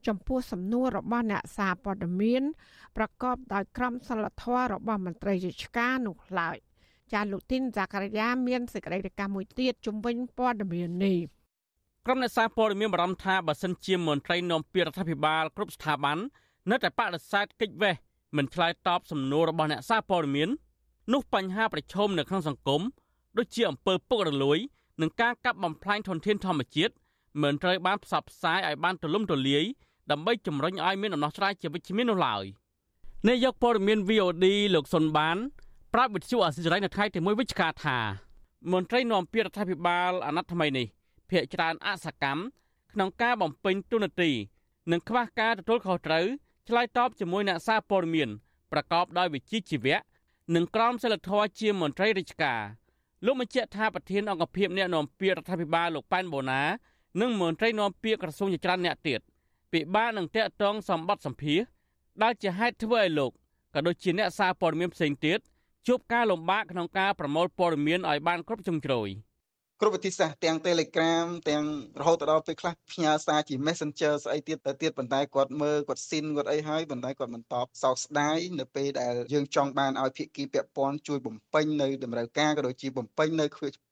ចំពោះសំណួររបស់អ្នកសារព័ត៌មានប្រកបដោយក្រមសីលធម៌របស់មន្ត្រីរាជការនោះឡើយចាលោកទីនザការីយ៉ាមានសេចក្តីរាយការណ៍មួយទៀតជំវិញព័ត៌មាននេះក្រុមអ្នកសារព័ត៌មានបារម្ភថាបើសិនជាមន្ត្រីនាំពាក្យរដ្ឋាភិបាលគ្រប់ស្ថាប័ននៅតែបដិសេធកិច្ចវេះមិនឆ្លើយតបសំណួររបស់អ្នកសារព័ត៌មាននោះបញ្ហាប្រឈមនៅក្នុងសង្គមដូចជាអំពើពុករលួយនិងការកាប់បំផ្លាញធនធានធម្មជាតិមិនត្រូវបានផ្សព្វផ្សាយឲ្យបានទូលំទូលាយ ដើម្បីជំរុញឲ្យមានដំណោះស្រាយជាវិជ្ជមាននោះឡើយនាយកព័ត៌មាន VOD លោកសុនបានប្រាប់វិទ្យុអាស៊ីសេរីនៅថ្ងៃទី1វិច្ឆិកាថាមន្ត្រីនាំពាក្យរដ្ឋាភិបាលអាណត្តិថ្មីនេះភាកច្រើនអសកម្មក្នុងការបំពេញទូនាទីនិងខ្វះការទទួលខុសត្រូវឆ្លើយតបជាមួយអ្នកសារព័ត៌មានប្រកបដោយវិជ្ជាជីវៈនិងក្រមសីលធម៌ជាមន្ត្រីរាជការលោកបញ្ជាក់ថាប្រធានអង្គភិបអ្នកនាំពាក្យរដ្ឋាភិបាលលោកប៉ែនបូណា និងមន្ត្រីនាំពាក្យក្រសួងជាច្រើនអ្នកទៀត ពិបាកនឹងតាក់ទងសម្បត្តិសម្ភារដែលជាហេតុធ្វើឲ្យលោកក៏ដូចជាអ្នកសារព័ត៌មានផ្សេងទៀតជួបការលំបាកក្នុងការប្រមូលព័ត៌មានឲ្យបានគ្រប់ជ្រុងជ្រោយគ្រប់វិធីសាស្ត្រទាំង Telegram ទាំងរហូតដល់ពេលខ្លះផ្ញើសារជា Messenger ស្អីទៀតទៅទៀតប៉ុន្តែគាត់មើលគាត់ស៊ីនគាត់អីហើយប៉ុន្តែគាត់មិនតបសោកស្ដាយនៅពេលដែលយើងចង់បានឲ្យភាគីពាក់ព័ន្ធជួយបំពេញនៅតម្រូវការក៏ដូចជាបំពេញនៅ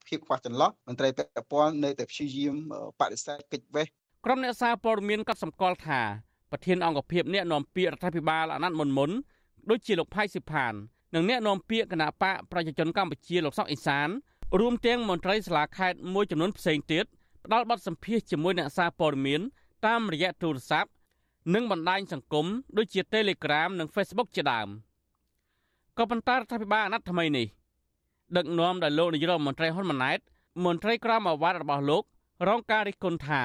ភាពខ្វះចន្លោះមន្ត្រីពាក់ព័ន្ធនៅតែព្យាយាមបដិសេធកិច្ចវេះ ក្រុមអ្នកសារព័ត៌មានកត់សម្គាល់ថាប្រធានអង្គភិបអ្នកនាំពាក្យរដ្ឋាភិបាលអាណត្តិមុនមុនដូចជាលោកផៃសិផាននិងអ្នកនាំពាក្យគណៈបកប្រជាជនកម្ពុជាលោកសុកអេសានរួមទាំងមន្ត្រីសាលាខេត្តមួយចំនួនផ្សេងទៀតផ្ដល់បទសម្ភាសជាមួយអ្នកសារព័ត៌មានតាមរយៈទូរស័ព្ទនិងបណ្ដាញសង្គមដូចជា Telegram និង Facebook ជាដើមក៏ប៉ុន្តែរដ្ឋាភិបាលអាណត្តិថ្មីនេះដឹកនាំដោយលោកនាយរដ្ឋមន្ត្រីហ៊ុនម៉ាណែតមន្ត្រីក្រមអាវ៉ាត់របស់លោករងការរិះគន់ថា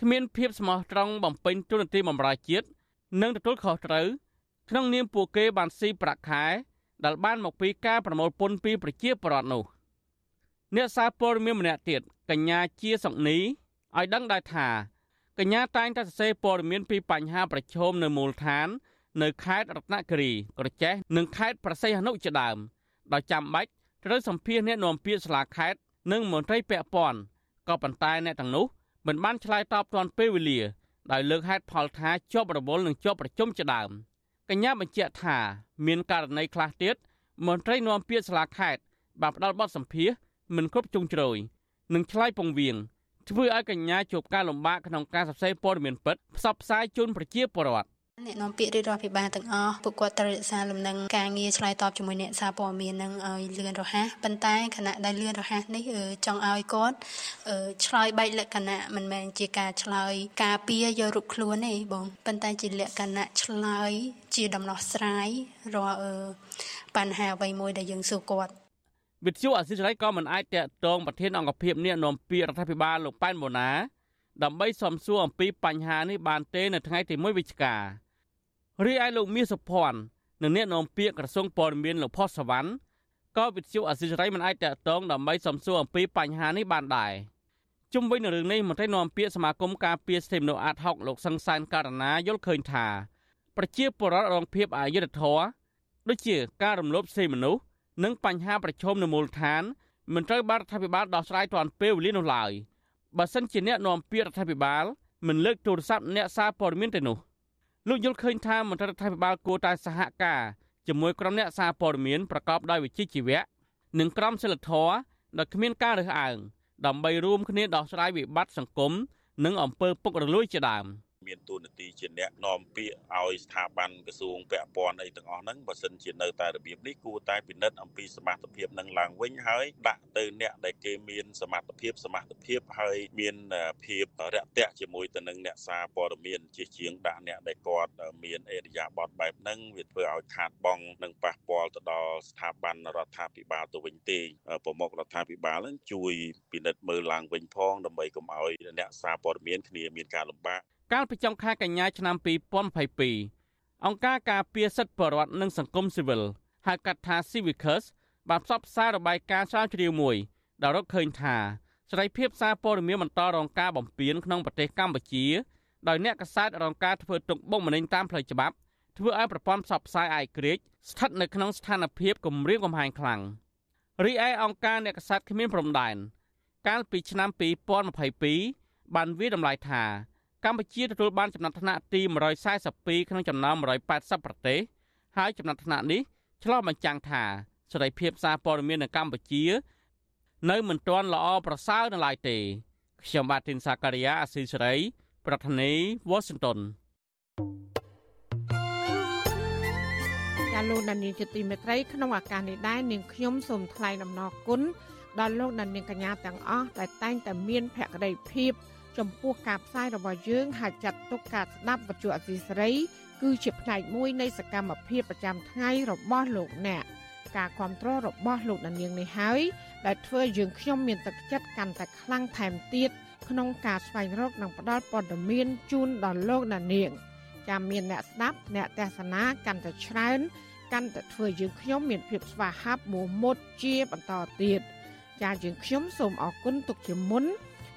គ្មានភាពស្មោះត្រង់បំពេញទូនាទីបម្រើជាតិនិងទទួលខុសត្រូវក្នុងនាមពួកគេបានស៊ីប្រាក់ខែដែលបានមកពីការប្រមូលពន្ធពីប្រជាពលរដ្ឋនោះអ្នកសារព័ត៌មានម្នាក់ទៀតកញ្ញាជាសុកនីឲ្យដឹងដែរថាកញ្ញាតែងតែសរសេរព័ត៌មានពីបញ្ហាប្រឈមនៅមូលដ្ឋាន នៅខេត្តរតនគិរីក្រចេះនិងខេត្តប្រស័យហនុជាដើមដោយចាំបាច់ត្រូវសម្ភាសអ្នកនាំពាក្យសាលាខេត្តនិងមន្ត្រីពាក់ព័ន្ធក៏ប៉ុន្តែអ្នកទាំងនោះ មិនបានឆ្លើយតបទាន់ពេលវេលាដោយលើកហេតុផលថាជាប់រវល់និងជាប់ប្រជុំជាដើមកញ្ញាបញ្ជាក់ថា មានករណីខ្លះទៀតមន្ត្រីនាំពាក្យសាលាខេត្តបានផ្ដល់បទសម្ភាសមិនគ្រប់ជ្រុងជ្រោយនិងឆ្លើយពងវៀងធ្វើឲ្យកញ្ញាជួបការលំបាកក្នុងការសរសេរព័ត៌មានពិតផ្សព្វផ្សាយជូនប្រជាពលរដ្ឋ អ្នកនាំពាក្យរាជរដ្ឋាភិបាលទាំងអស់ពួកគាត់ត្រូវរក្សាលំនឹងការងារឆ្លើយតបជាមួយអ្នកសារព័ត៌មាននឹងឲ្យលឿនរហ័សប៉ុន្តែគណៈដែលលឿនរហ័សនេះចង់ឲ្យគាត់ឆ្លើយបែបលក្ខណៈមិនមែនជាការឆ្លើយការពារយករូបខ្លួនទេបងប៉ុន្តែជាលក្ខណៈឆ្លើយជាដំណោះស្រាយរាល់បញ្ហាអ្វីមួយដែលយើងសួរគាត់វិទ្យុអសិរ័យក៏មិនអាចតកតងប្រធានអង្គភិបអ្នកនាំពាក្យរដ្ឋាភិបាលលោកប៉ែនបូណាដើម្បីសំសួរអំពីបញ្ហានេះបានទេនៅថ្ងៃទី1វិច្ឆិកា រីឯលោកមាសសុភ័ណ្ឌនិងអ្នកនាំពាក្យក្រសួងព័ត៌មានលោកផុសសវណ្ណក៏វិទ្យុអសិរ័យមិនអាចតកតងដើម្បីសំសួរអំពីបញ្ហានេះបានដែរជុំវិញនឹងរឿងនេះមន្ត្រីនាំពាក្យសមាគមការពារសិទ្ធិមនុស្សអាតហុកលោកសង្សានករណាយល់ឃើញថាប្រជាពលរដ្ឋរងភាពអយុត្តិធម៌ដូចជាការរំលោភសិទ្ធិមនុស្សនិងបញ្ហាប្រឈមនៅមូលដ្ឋានមិនត្រូវបានរដ្ឋាភិបាលដោះស្រាយទាន់ពេលវេលានោះឡើយបើសិនជាអ្នកនាំពាក្យរដ្ឋាភិបាលមិនលើកទូរស័ព្ទអ្នកសារព័ត៌មានទៅនោះ លោកយល់ឃើញថាមន្ត្រីរដ្ឋាភិបាលគួរតែសហការជាមួយក្រុមអ្នកសារព័ត៌មានប្រកបដោយវិជ្ជាជីវៈនិងក្រុមសិលធម៌ដែលគ្មានការរើសអើងដើម្បីរួមគ្នាដោះស្រាយវិបត្តិសង្គមនិងអំពើពុករលួយជាដើម។ មានតួនាទីជាអ្នកនាំពាក្យឲ្យស្ថាប័នក្រសួងពាក់ព័ន្ធអីទាំងអស់ហ្នឹងបើសិនជានៅតែរបៀបនេះគួរតែពិនិត្យអំពីសមត្ថភាពនឹងឡើងវិញហើយដាក់ទៅអ្នកដែលគេមានសមត្ថភាពសមត្ថភាពហើយមានភាពរាក់ទាក់ជាមួយទៅនឹងអ្នកសារព័ត៌មានជាជាងដាក់អ្នកដែលគាត់មានអេរយាប័តបែបហ្នឹងវាធ្វើឲ្យខាតបង់និងប៉ះពាល់ទៅដល់ស្ថាប័នរដ្ឋាភិបាលទៅវិញទេប្រមុខរដ្ឋាភិបាលនឹងជួយពិនិត្យមើលឡើងវិញផងដើម្បីកុំឲ្យអ្នកសារព័ត៌មានគ្នាមានការលំបាកកាលពីចុងខែកញ្ញាឆ្នាំ2022អង្គការការពារសិទ្ធិបរិវត្តនិងសង្គមស៊ីវិលហៅកាត់ថា Civicus បានផ្សព្វផ្សាយរបាយការណ៍ស្រាវជ្រាវមួយដែលរកឃើញថាសេរីភាពសារព័ត៌មានបន្តរងការបំពានក្នុងប្រទេសកម្ពុជាដោយអ្នកកសែតរងការធ្វើទុកបុកម្នេញតាមផ្លូវច្បាប់ធ្វើឲ្យប្រព័ន្ធផ្សព្វផ្សាយអាយក្រិចស្ថិតនៅក្នុងស្ថានភាពគំរាមកំហែងខ្លាំងរីឯអង្គការអ្នកកសែតគ្មានព្រំដែនកាលពីឆ្នាំ2022បានវាតម្លៃថា កម្ពុជាទទួលបានចំណាត់ថ្នាក់ទី142ក្នុងចំណោម180ប្រទេសហើយចំណាត់ថ្នាក់នេះឆ្លុះបញ្ចាំងថាសេរីភាពសារព័ត៌មាននៅកម្ពុជា នៅមិនទាន់ល្អប្រសើរនៅឡើយទេខ្ញុំបាទទីនសាការីយ៉ាអស៊ីសេរី ប្រធានាធិបតី Washington ាលោកដានីជាទីមេត្រីក្នុងឱកាសនេះដែរនាងខ្ញុំសូមថ្លែងអំណរគុណដល់លោកដានីកញ្ញាទាំងអស់ដែលតែងតែមានភក្ដីភាព ចំពោះការផ្សាយរបស់យើងហើយចាត់ទុកការស្ដាប់វិទ្យុអសីសេរី គឺជាផ្នែកមួយនៃសកម្មភាពប្រចាំថ្ងៃរបស់លោកអ្នកការគ្រប់គ្រងរបស់លោកដានៀងនេះហើយដែលធ្វើយើងខ្ញុំមានទឹកចិត្តកាន់តែខ្លាំងថែមទៀតក្នុងការស្វែងរកនិងផ្តល់ព័ត៌មានជូនដល់លោកដានៀងចាំមានអ្នកស្ដាប់អ្នកទេសនាកាន់តែច្រើនកាន់តែធ្វើយើងខ្ញុំមានភាពស្វាហាប់មោះមុតជាបន្តទៀតចាយើងខ្ញុំសូមអរគុណទុកជាមុន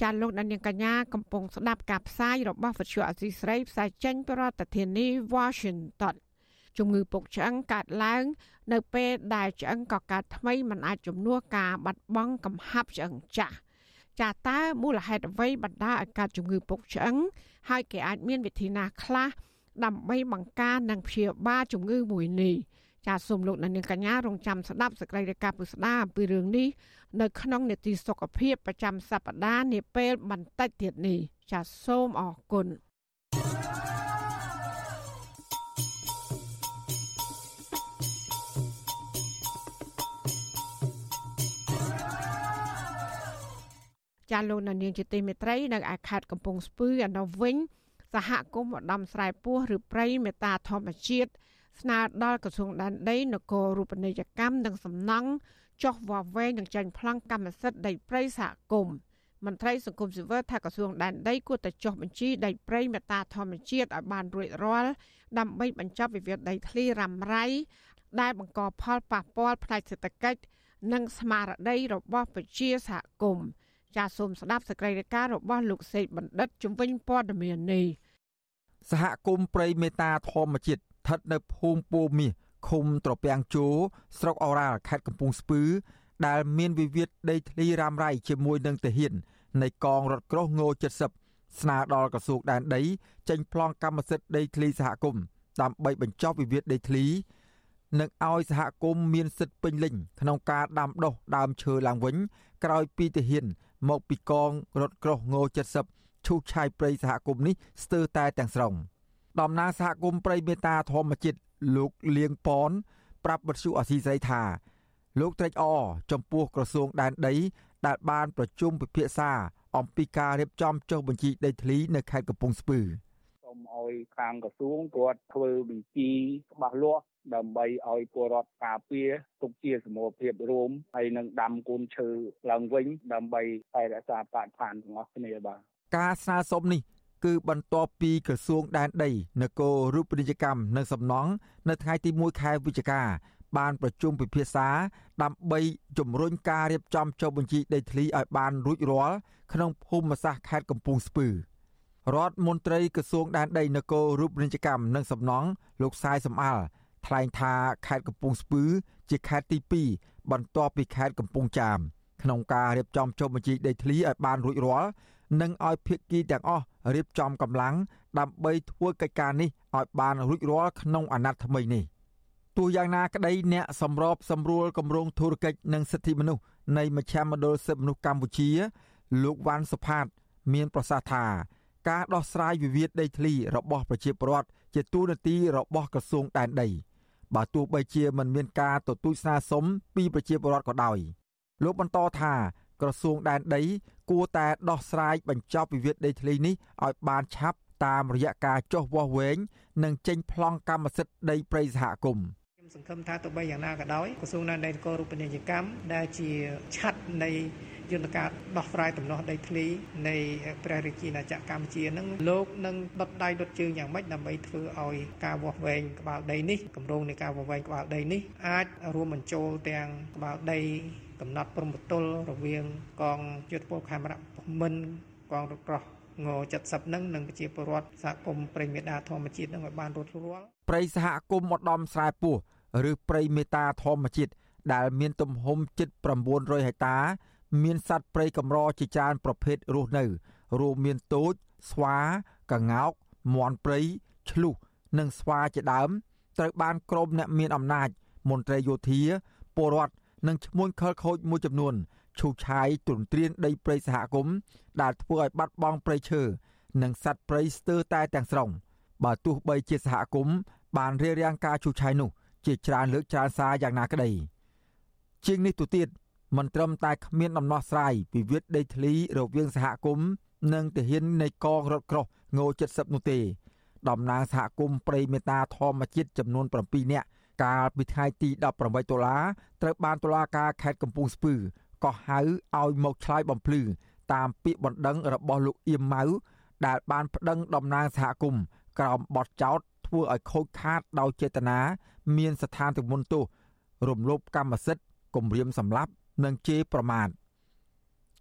ចាលោកដានៀងកញ្ញាកំពុងស្ដាប់ការផ្សាយរបស់វិទ្យុអសីស្រីផ្សាយចេញពីរដ្ឋធានី Washington ជំងឺពុកឆ្អឹងកើតឡើង នៅពេលដែលឆ្អឹងកកើតថ្មីมันអាចជំនួសការបាត់បង់កំហាប់ឆ្អឹងចាស់ចាតើមូលហេតុអ្វីបណ្ដាឲ្យកើតជំងឺពុកឆ្អឹងហើយគេអាចមានវិធីណាខ្លះដើម្បីបង្ការនិងព្យាបាលជំងឺមួយនេះ ចាសូមលោកអ្នកនាងកញ្ញារងចាំស្ដាប់សេចក្តីរាយការណ៍ពុស្ដាអំពីរឿងនេះនៅក្នុងនេតិសុខភាពប្រចាំសប្ដាហ៍នាពេលបន្តិចទៀតនេះចាសសូមអរគុណចាលោកនាងជាទីមេត្រីនៅឯខេត្តកំពង់ស្ពឺឯនោះវិញសហគមន៍ឧត្តមស្រែពោះឬព្រៃមេតាធម្មជាតិ ស្នើដល់ក្រសួងដែនដីនគររូបនីយកម្មនិងសំណង់ចុះវាស់វែងនឹងចាញ់ប្លង់កម្មសិទ្ធិដីព្រៃសហគមន៍មន្ត្រីសង្គមស៊ីវិលថាក្រសួងដែនដីគួរតែចុះបញ្ជីដីព្រៃមេតាធម្មជាតិឲ្យបានរួចរាល់ដើម្បីបញ្ចប់វិវាទដីធ្លីរ៉ាំរ៉ៃដែលបង្កផលប៉ះពាល់ផ្នែកសេដ្ឋកិច្ចនិងស្មារតីរបស់ប្រជាសហគមន៍ចាសសូមស្ដាប់សេចក្តីរាយការណ៍របស់លោកសេកបណ្ឌិតជំវិញព័ត៌មាននេះសហគមន៍ព្រៃមេតាធម្មជាតិ ស្ថិតនៅភូមិពូមាសឃុំត្រពាំងជោស្រុកអូរ៉ាល់ខេត្តកំពង់ស្ពឺ ដែលមានវិវាទដីធ្លីរ៉ាំរ៉ៃជាមួយនឹងទាហាននៃកងរថក្រោះង70ស្នើដល់ក្រសួងដែនដី ចេញប្លង់កម្មសិទ្ធិដីធ្លីសហគមន៍ដើម្បីបញ្ចប់វិវាទដីធ្លីនិងឲ្យសហគមន៍មានសិទ្ធិពេញលេញក្នុងការដាំដុះដើមឈើឡើងវិញក្រោយពីទាហាន មកពីកងរថក្រោះង70ឈូសឆាយព្រៃសហគមន៍នេះស្ទើរតែទាំងស្រុង តំណាងសហគមន៍ព្រៃមេតាធម្មជាតិលោកលៀងប៉ុនប្រាប់បទសុអសីស្រីថាលោកត្រេកអរចំពោះក្រសួងដែនដី ដែលបានប្រជុំពិភាក្សា អំពីការរៀបចំចុះបញ្ជីដីធ្លីនៅខេត្តកំពង់ស្ពឺសូមឲ្យខាងក្រសួងគាត់ធ្វើបញ្ជីច្បាស់លាស់ដើម្បីឲ្យពលរដ្ឋការពារទុកជាសមូហភាពរួមហើយនឹងដាំកូនឈើឡើងវិញ ដើម្បីថែរក្សាបរិស្ថានទាំងអស់គ្នាបាទការស្នើសុំនេះ គឺបន្ទាប់ពីក្រសួងដែនដីនគររូបនីយកម្មនិងសំណង់នៅថ្ងៃទី1ខែវិច្ឆិកាបានប្រជុំពិភាក្សាដើម្បីជំរុញការរៀបចំចុះបញ្ជីដីធ្លីឲ្យបានរួចរាល់ក្នុងភូមិសាស្ត្រខេត្តកំពង់ស្ពឺរដ្ឋមន្ត្រីក្រសួងដែនដីនគររូបនីយកម្មនិងសំណង់លោកសាយសំអាល់ថ្លែងថាខេត្តកំពង់ស្ពឺជាខេត្តទី2បន្ទាប់ពីខេត្តកំពង់ចាមក្នុងការរៀបចំចុះបញ្ជីដីធ្លីឲ្យបានរួចរាល់ និងឲ្យភាគីទាំងអស់រៀបចំកម្លាំងដើម្បីធ្វើកិច្ចការនេះឲ្យបានរួចរាល់ក្នុងអាណត្តិថ្មីនេះទោះយ៉ាងណាក្តីអ្នកសម្របសម្រួលគម្រោងធុរកិច្ចនិងសិទ្ធិមនុស្សនៃមជ្ឈមណ្ឌលសិទ្ធិមនុស្សកម្ពុជា លោកវ៉ាន់សុផាត មានប្រសាសន៍ថាការដោះស្រាយវិវាទដីធ្លីរបស់ប្រជាពលរដ្ឋជាទូនាទីរបស់ក្រសួងដែនដីបើទោះបីជាមិនមានការទទូចស្នើសុំពីប្រជាពលរដ្ឋក៏ដោយលោកបន្តថាក្រសួងដែនដី គួរតែដោះស្រាយបញ្ចប់វិវាទដីធ្លីនេះឲ្យបានឆាប់តាមរយៈការចុះវាស់វែងនិងចេញប្លង់កម្មសិទ្ធិដីព្រៃសហគមន៍ខ្ញុំសង្ឃឹមថាទោះបីយ៉ាងណាក៏ដោយក្រសួងដែនដីនគររូបនីយកម្មដែលជាឆ័ត្រនៃយន្តការដោះស្រាយដំណោះដីធ្លីនៃព្រះរាជាណាចក្រកម្ពុជានឹងលោកនឹងដុតដៃដុតជើងយ៉ាងម៉េចដើម្បីធ្វើឲ្យការវាស់វែងក្បាលដីនេះគម្រោងនៃការវាស់វែងក្បាលដីនេះអាចរួមបញ្ចូលទាំងក្បាលដី កំណត់ព្រំប្រទល់រវាង កងយុទ្ធពលខេមរៈមិនកងរក្រោះង70នឹងនិងប្រជាពលរដ្ឋសហគមន៍ព្រៃមេដាធម្មជាតិនឹងឲ្យបានរត់រាល់ព្រៃសហគមន៍ឧត្តមស្រែពោះឬព្រៃមេតាធម្មជាតិដែលមានទំហំជិត900ហិកតា មានសត្វព្រៃកម្រជាច្រើនប្រភេទរស់នៅរួមមានទោចស្វាកង្កោកមាន់ព្រៃឆ្លុះនិងស្វាជាដើមត្រូវបានក្រុមអ្នកមានអំណាចមន្ត្រីយោធាពលរដ្ឋ និងឈ្មួញខលខូចមួយចំនួនឈូសឆាយទ្រន្ទ្រានដីព្រៃសហគមន៍ដែលធ្វើឲ្យបាត់បង់ព្រៃឈើនិងសត្វព្រៃស្ទើរតែទាំងស្រុងបើទោះបីជាសហគមន៍បានរៀបរៀងការឈូសឆាយនោះ ជាច្រើនលើកច្រើនសារយ៉ាងណាក្តីជាងនេះទៅទៀតមិនត្រឹមតែគ្មានដំណោះស្រាយវិវាទដីធ្លីរវាងសហគមន៍និងទាហាននៃកងរថក្រោះង70នោះទេតំណាងសហគមន៍ព្រៃមេតាធម្មជាតិចំនួន7នាក់ កាលពីថ្ងៃទី18ដុល្លារត្រូវបានតុលាការខេត្តកំពង់ស្ពឺកោះហៅឲ្យមកឆ្លើយបំភ្លឺតាមពាក្យបណ្ដឹងរបស់លោកអៀមម៉ៅដែលបានប្តឹងតំណាងសហគមន៍ក្រោមបទចោទធ្វើឲ្យខូចខាតដោយចេតនាមានស្ថានទម្ងន់ទោសរំលោភកម្មសិទ្ធិគំរាមសម្លាប់និងជេរប្រមាថ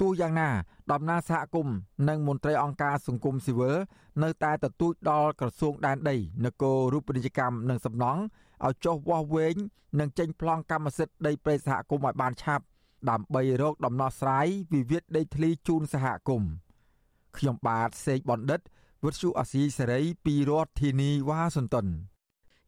ទោះយ៉ាងណាតំណាងសហគមន៍និងមន្ត្រីអង្គការសង្គមស៊ីវិលនៅតែទទូចដល់ក្រសួងដែនដីនគររូបនីយកម្មនិងសំណង់ឲ្យចុះវាស់វែងនិងចេញប្លង់កម្មសិទ្ធិដីព្រៃសហគមន៍ឲ្យបានឆាប់ដើម្បីរកដំណោះស្រាយវិវាទដីធ្លីជូនសហគមន៍ខ្ញុំបាទសេកបណ្ឌិតវុទ្ធុអាស៊ីសេរីពីរដ្ឋធានីវ៉ាស៊ីនតោន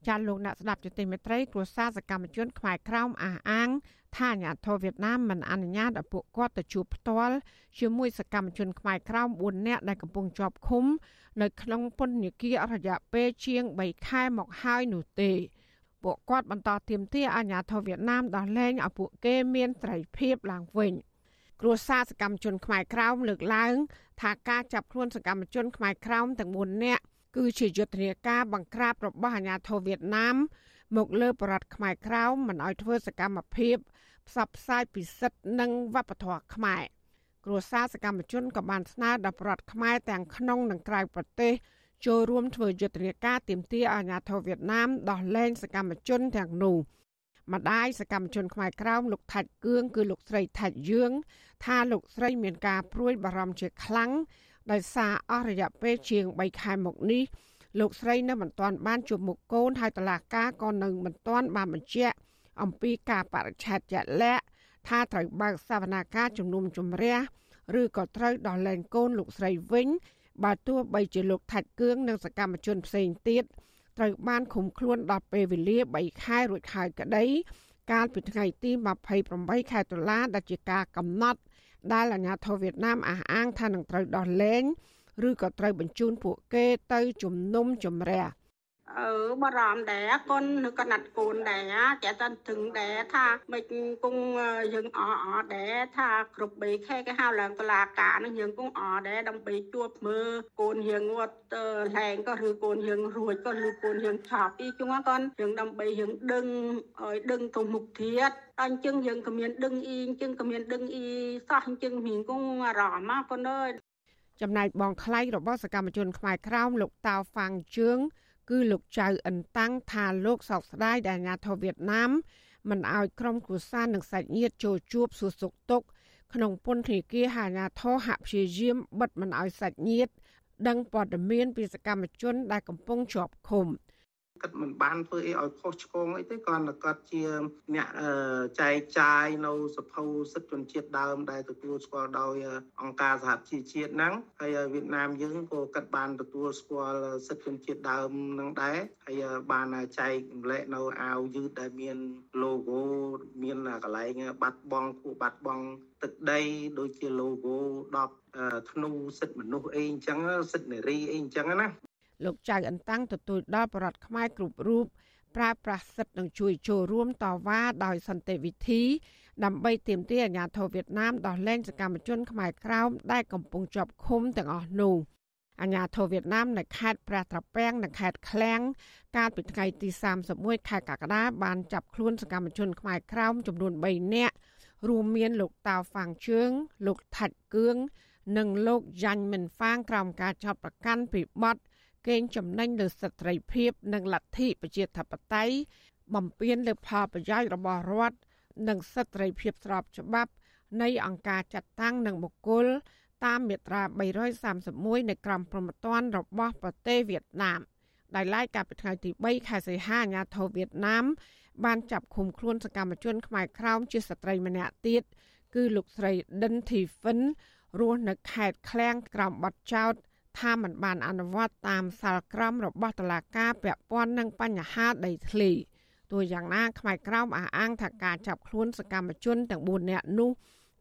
ចាលោកអ្នកស្ដាប់ជតិមេត្រីគ្រួសារសកម្មជនខ្មែរក្រោមអះអាងថាអាញាធរវៀតណាមមិនអនុញ្ញាតឲ្យពួកគាត់ទៅជួបផ្ទាល់ជាមួយសកម្មជនខ្មែរក្រោម4នាក់ដែលកំពុងជាប់ឃុំ នៅក្នុងពន្ធនាគាររយៈពេលជាង3ខែមកហើយនោះទេពួកគាត់បន្តទាមទារអាញាធរវៀតណាមដោះលែងឲ្យពួកគេមានត្រីភាពឡើងវិញគ្រួសារសកម្មជនខ្មែរក្រោមលើកឡើង ថាការចាប់ខ្លួនសកម្មជនខ្មែរក្រោមទាំង4នាក់ គឺជាយុទ្ធនាការបង្ក្រាបរបស់អាញាធរវៀតណាមមកលើបរតខ្មែរក្រោមមិនឲ្យធ្វើសកម្មភាពផ្សព្វផ្សាយពិសិដ្ឋនិងវប្បធម៌ខ្មែរគ្រួសារសកម្មជនក៏បានស្នើដល់ប្រដ្ឋខ្មែរទាំងក្នុងនិងក្រៅប្រទេសចូលរួមធ្វើយុទ្ធនាការទាមទារអាញាធរវៀតណាមដោះលែងសកម្មជនទាំងនោះម្ដាយសកម្មជនខ្មែរក្រោមលោកថាច់គឿងគឺលោកស្រីថាច់យឿងថាលោកស្រីមានការព្រួយបារម្ភជាខ្លាំង ដោយសារអស់រយៈពេលជាង3ខែមកនេះលោកស្រីនៅមិនទាន់បានជួបមុខកូនហើយតឡាការក៏នៅមិនទាន់បានបញ្ជាក់អំពីការបរិច្ឆេទជាក់លាក់ថាត្រូវបើកសវនាការជំនុំជម្រះឬក៏ត្រូវដោះលែងកូនលោកស្រីវិញបើទោះបីជាលោកថាច់គឿងនិងសកម្មជនផ្សេងទៀតត្រូវបានឃុំខ្លួនដល់ពេលវេលា3ខែរួចហើយក្តីកាលពីថ្ងៃទី28ខែតុលាដែលជាការកំណត់ ដែលអាជ្ញាធរវៀតណាមអះអាងថានឹងត្រូវដោះលែងឬក៏ត្រូវបញ្ជូនពួកគេទៅជំនុំជម្រះ អឺបារម្ភដែរកូននៅកណាត់កូនដែរតែតឹងถึงដែរថាមិនគង់យើងអអដែរថាគ្រប់3ខែគេហៅឡើងតឡាការនឹងយើងគង់អដែរដើម្បីជួបមើលកូនយើងវត្តលែងក៏ឬកូនយើងរួចក៏ឬកូនយើងឆប់ទីជុំកូនយើងដើម្បីយើងដឹងឲ្យដឹងទៅមុខទៀតអញ្ចឹងយើងក៏មានដឹងអ៊ីអញ្ចឹងក៏មានដឹងអ៊ីសោះអញ្ចឹងមានគង់អារម្មណ៍កូនអើយចំណែកបងថ្លៃរបស់សកម្មជនខ្មែរក្រោមលោកតាវហ្វាងជឿង គឺលោកចៅអិនតាំងថាលោកសោកស្ដាយដែលអាញាធរវៀតណាមមិនអោយក្រុមគ្រួសារនិងសាច់ញាតិចូលជួបសួរសុខទុក្ខក្នុងពន្ធនាគារអាញាធរហាក់ព្យាយាមបិទមិនអោយសាច់ញាតិដឹងព័ត៌មានពីសកម្មជនដែលកំពុងជាប់ឃុំ។ គាត់មិនបានធ្វើអីឲ្យខុសឆ្គងអីទេគ្រាន់តែគាត់ជាអ្នកចែកចាយនៅសភៅសិទ្ធិជនជាតិដើមដែលទទួលស្គាល់ដោយអង្គការសហជីវជាតិហ្នឹងហើយវៀតណាមយើងក៏គាត់បានទទួលស្គាល់សិទ្ធិជនជាតិដើមហ្នឹងដែរហើយបានចែកម្លែកនៅអាវយឺតដែលមាន logo មានកន្លែងបាត់បង់គូបាត់បង់ទឹកដីដូចជា logo 10ធ្នូសិទ្ធិមនុស្សអីអញ្ចឹងសិទ្ធិនារីអីអញ្ចឹងណា លោកចៅអន្តាំងទទួលដល់បរដ្ឋខ្មែរគ្រប់រូបប្រើប្រាស់សិទ្ធិនឹងជួយចូលរួមតវ៉ាដោយសន្តិវិធី ដើម្បីទាមទារអាញាធរវៀតណាមដោះលែងសកម្មជនខ្មែរក្រោមដែលកំពុងជាប់ឃុំទាំងអស់នោះអាញាធរវៀតណាមនៅខេត្តព្រះត្រពាំងនិងខេត្តឃ្លាំងកាលពីថ្ងៃទី31ខែកក្កដាបានចាប់ខ្លួនសកម្មជនខ្មែរក្រោមចំនួន3នាក់រួមមានលោកតាវហ្វាងជឿងលោកថាច់គឿងនិងលោកយ៉ាញ់មិនហ្វាងក្រោមការចាប់ប្រកាន់ពីបទ កេងចំណេញលើសិទ្ធិសេរីភាព និងលទ្ធិប្រជាធិបតេយ្យបំពានលើផលប្រយោជន៍របស់រដ្ឋនិងសិទ្ធិសេរីភាពស្របច្បាប់ នៃអង្គការចាត់តាំងនិងបុគ្គលតាមមាត្រា331នៃក្រមព្រហ្មទណ្ឌរបស់ប្រទេសវៀតណាមដែលឡាយកាលពីថ្ងៃទី3ខែសីហាអាញាធរវៀតណាម បានចាប់ឃុំខ្លួនសកម្មជនខ្មែរក្រោមជាស្ត្រីម្នាក់ទៀតគឺលោកស្រីដិនធីហ្វិនរស់នៅខេត្តឃ្លាំងក្រោមបទចោទ ថាมันបានអនុវត្តតាមសាលក្រមរបស់តុលាការពាក់ព័ន្ធនឹងបញ្ហាដីធ្លីទោះយ៉ាងណាផ្នែកក្រោមអះអាងថាការចាប់ខ្លួនសកម្មជនទាំង4នាក់នោះ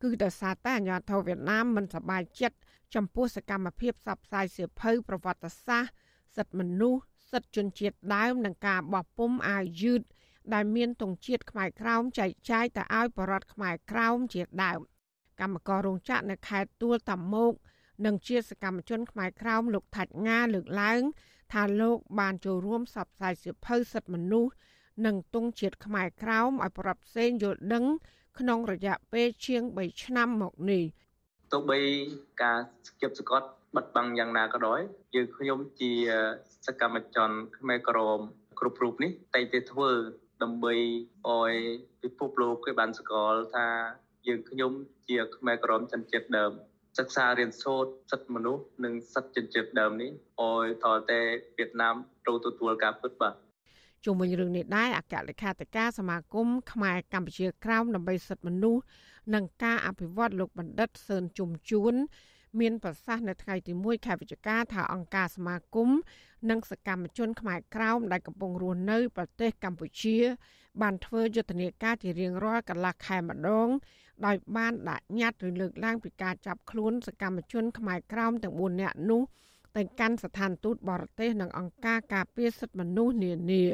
គឺដោយសារតែអាញាធរវៀតណាមមិនសប្បាយចិត្តចំពោះសកម្មភាពផ្សព្វផ្សាយសៀវភៅប្រវត្តិសាស្ត្រសិទ្ធិមនុស្សសិទ្ធិជនជាតិដើមនិងការបោះពុំអាវយឺតដែលមានទង់ជាតិខ្មែរក្រោមចែកចាយទៅឲ្យបរដ្ឋខ្មែរក្រោមជាដើមកម្មកររោងចក្រនៅខេត្តទួលតាម៉ោក និងជាសកម្មជនខ្មែរក្រោមលោកថាច់ងាលើកឡើង ថាលោកបានចូលរួមសັບផ្សាយសិភៅសិទ្ធិមនុស្សនិងទង់ជាតិខ្មែរក្រោមឲ្យប្រាប់ផ្សេងយល់ដឹង ក្នុងរយៈពេលជាង3ឆ្នាំមកនេះទោះបីការស្គប់សកត់បិទបាំងយ៉ាងណាក៏ដោយយើងខ្ញុំជាសកម្មជនខ្មែរក្រមគ្រប់រូបនេះតែតែធ្វើដើម្បីឲ្យពិភពលោកគេបានស្គាល់ថាយើងខ្ញុំជាខ្មែរក្រមចិនជាតិដើម សិក្សារៀនសូត្រសិទ្ធិមនុស្សនិងសិទ្ធិជនជាតិដើមនេះឲ្យតតែវៀតណាមត្រូវទទួលការពិតបាទជុំវិញរឿងនេះដែរអគ្គលេខាធិការសមាគមខ្មែរកម្ពុជាក្រោមដើម្បីសិទ្ធិមនុស្សនិងការអភិវឌ្ឍលោកបណ្ឌិតសឿនជុំជួន មានប្រសាសន៍នៅថ្ងៃទី1ខែវិច្ឆិកាថាអង្គការសមាគមនិងសកម្មជនខ្មែរក្រោមដែលកំពុងរស់នៅប្រទេសកម្ពុជា បានធ្វើយុទ្ធនាការជារៀងរាល់កន្លះខែម្ដងដោយបានដាក់ញត្តិឬលើកឡើងពីការចាប់ខ្លួនសកម្មជនខ្មែរក្រោមទាំង4នាក់នោះទៅកាន់ស្ថានទូតបរទេសនិងអង្គការការពារសិទ្ធិមនុស្សនានា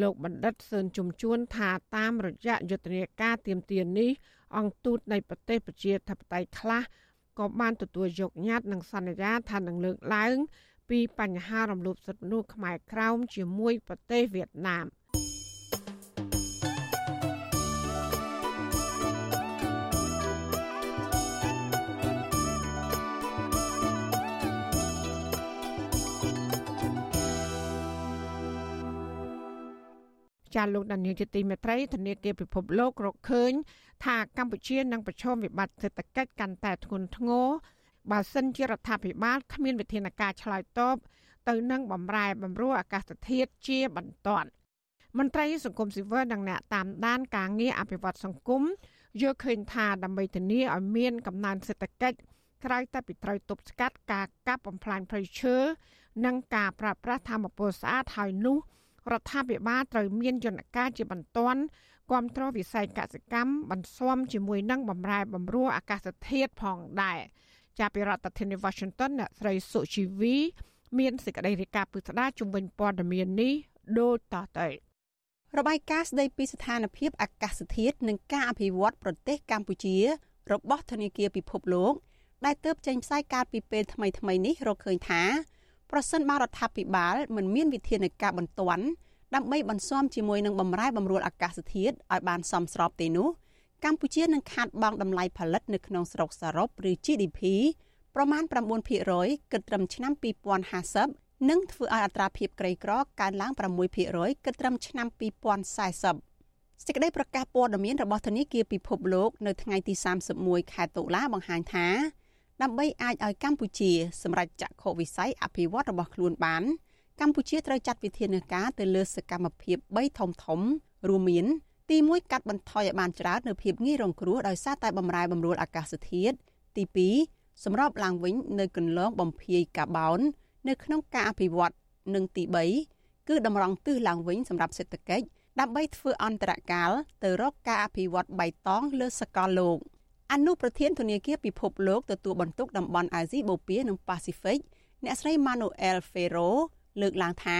លោកបណ្ឌិតសឿនជំជួនថាតាមរយៈយុទ្ធនាការទៀមទាននេះអង្គទូតនៃប្រទេសប្រជាធិបតេយ្យខ្លះ ក៏បានទទួលយកញត្តិនិងសន្យាថានឹងលើកឡើងពីបញ្ហារំលោភសិទ្ធិមនុស្សខ្មែរក្រោមជាមួយប្រទេសវៀតណាម ចាលោកដានីលជាទីមេត្រីធនាគារពិភពលោករកឃើញ ថាកម្ពុជានឹងប្រឈមវិបត្តិសេដ្ឋកិច្ចកាន់តែធ្ងន់ធ្ងរបើសិនជារដ្ឋាភិបាលគ្មានវិធានការឆ្លើយតបទៅនឹងបំរែបំរួលអាកាសធាតុជាបន្ទាន់មន្ត្រីសង្គមស៊ីវិលនិងអ្នកតាមដានការងារអភិវឌ្ឍសង្គមយល់ឃើញថាដើម្បីធានាឲ្យមានកំណើនសេដ្ឋកិច្ចក្រៅតែពីត្រូវទប់ស្កាត់ការកាប់បំផ្លាញព្រៃឈើនិងការប្រើប្រាស់ធម្មពលស្អាតហើយនោះ រដ្ឋាភិបាលត្រូវមានយន្តការជាបន្ទាន់គ្រប់គ្រងវិស័យកសិកម្មបន្ស៊ាំជាមួយនឹងបំរែបំរួលអាកាសធាតុផងដែរចាប់ពីរដ្ឋធានី Washington អ្នកស្រីសុជីវី មានសេចក្តីរាយការណ៍ពិស្ដារជំវិញព័ត៌មាននេះដូចតទៅរបាយការណ៍ស្តីពីស្ថានភាពអាកាសធាតុនិងការអភិវឌ្ឍប្រទេសកម្ពុជា របស់ធនាគារពិភពលោកដែលទើបចេញផ្សាយកាលពីពេលថ្មីៗនេះរកឃើញថា ប្រសិនបើរដ្ឋាភិបាលមិនមានវិធានការបន្ទាន់ដើម្បីបន្ស៊ាំជាមួយនឹងបំរែបំរួលអាកាសធាតុឲ្យបានសមស្របទេនោះកម្ពុជានឹងខាតបង់តម្លៃផលិតនៅក្នុងស្រុកសរុបឬ GDP ប្រមាណ9%គិតត្រឹមឆ្នាំ2050និងធ្វើឲ្យអត្រាភាពក្រីក្រកើនឡើង6%គិតត្រឹមឆ្នាំ2040សេចក្តីប្រកាសព័ត៌មានរបស់ធនាគារពិភពលោកនៅថ្ងៃទី31ខែតុលាបង្ហាញថា ដើម្បីអាចឲ្យកម្ពុជាសម្រេចចក្ខុវិស័យអភិវឌ្ឍរបស់ខ្លួនបានកម្ពុជាត្រូវចាត់វិធានការទៅលើសកម្មភាព3ធំធំ រួមមានទី1កាត់បន្ថយឲ្យបានច្រើននៅភាពងាយរងគ្រោះដោយសារតែបំរែបំរួលអាកាសធាតុទី2សម្របឡើងវិញនៅគន្លងបំភាយកាបូននៅក្នុងការអភិវឌ្ឍនិងទី3គឺតម្រង់ទិសឡើងវិញសម្រាប់សេដ្ឋកិច្ចដើម្បីធ្វើអន្តរកាលទៅរកការអភិវឌ្ឍបៃតងលើសកលលោក អនុប្រធានធនាគារពិភពលោកទទួលបន្ទុកតំបន់អាស៊ីបូព៌ានិងប៉ាស៊ីហ្វិកអ្នកស្រី Manuel Ferro លើកឡើងថា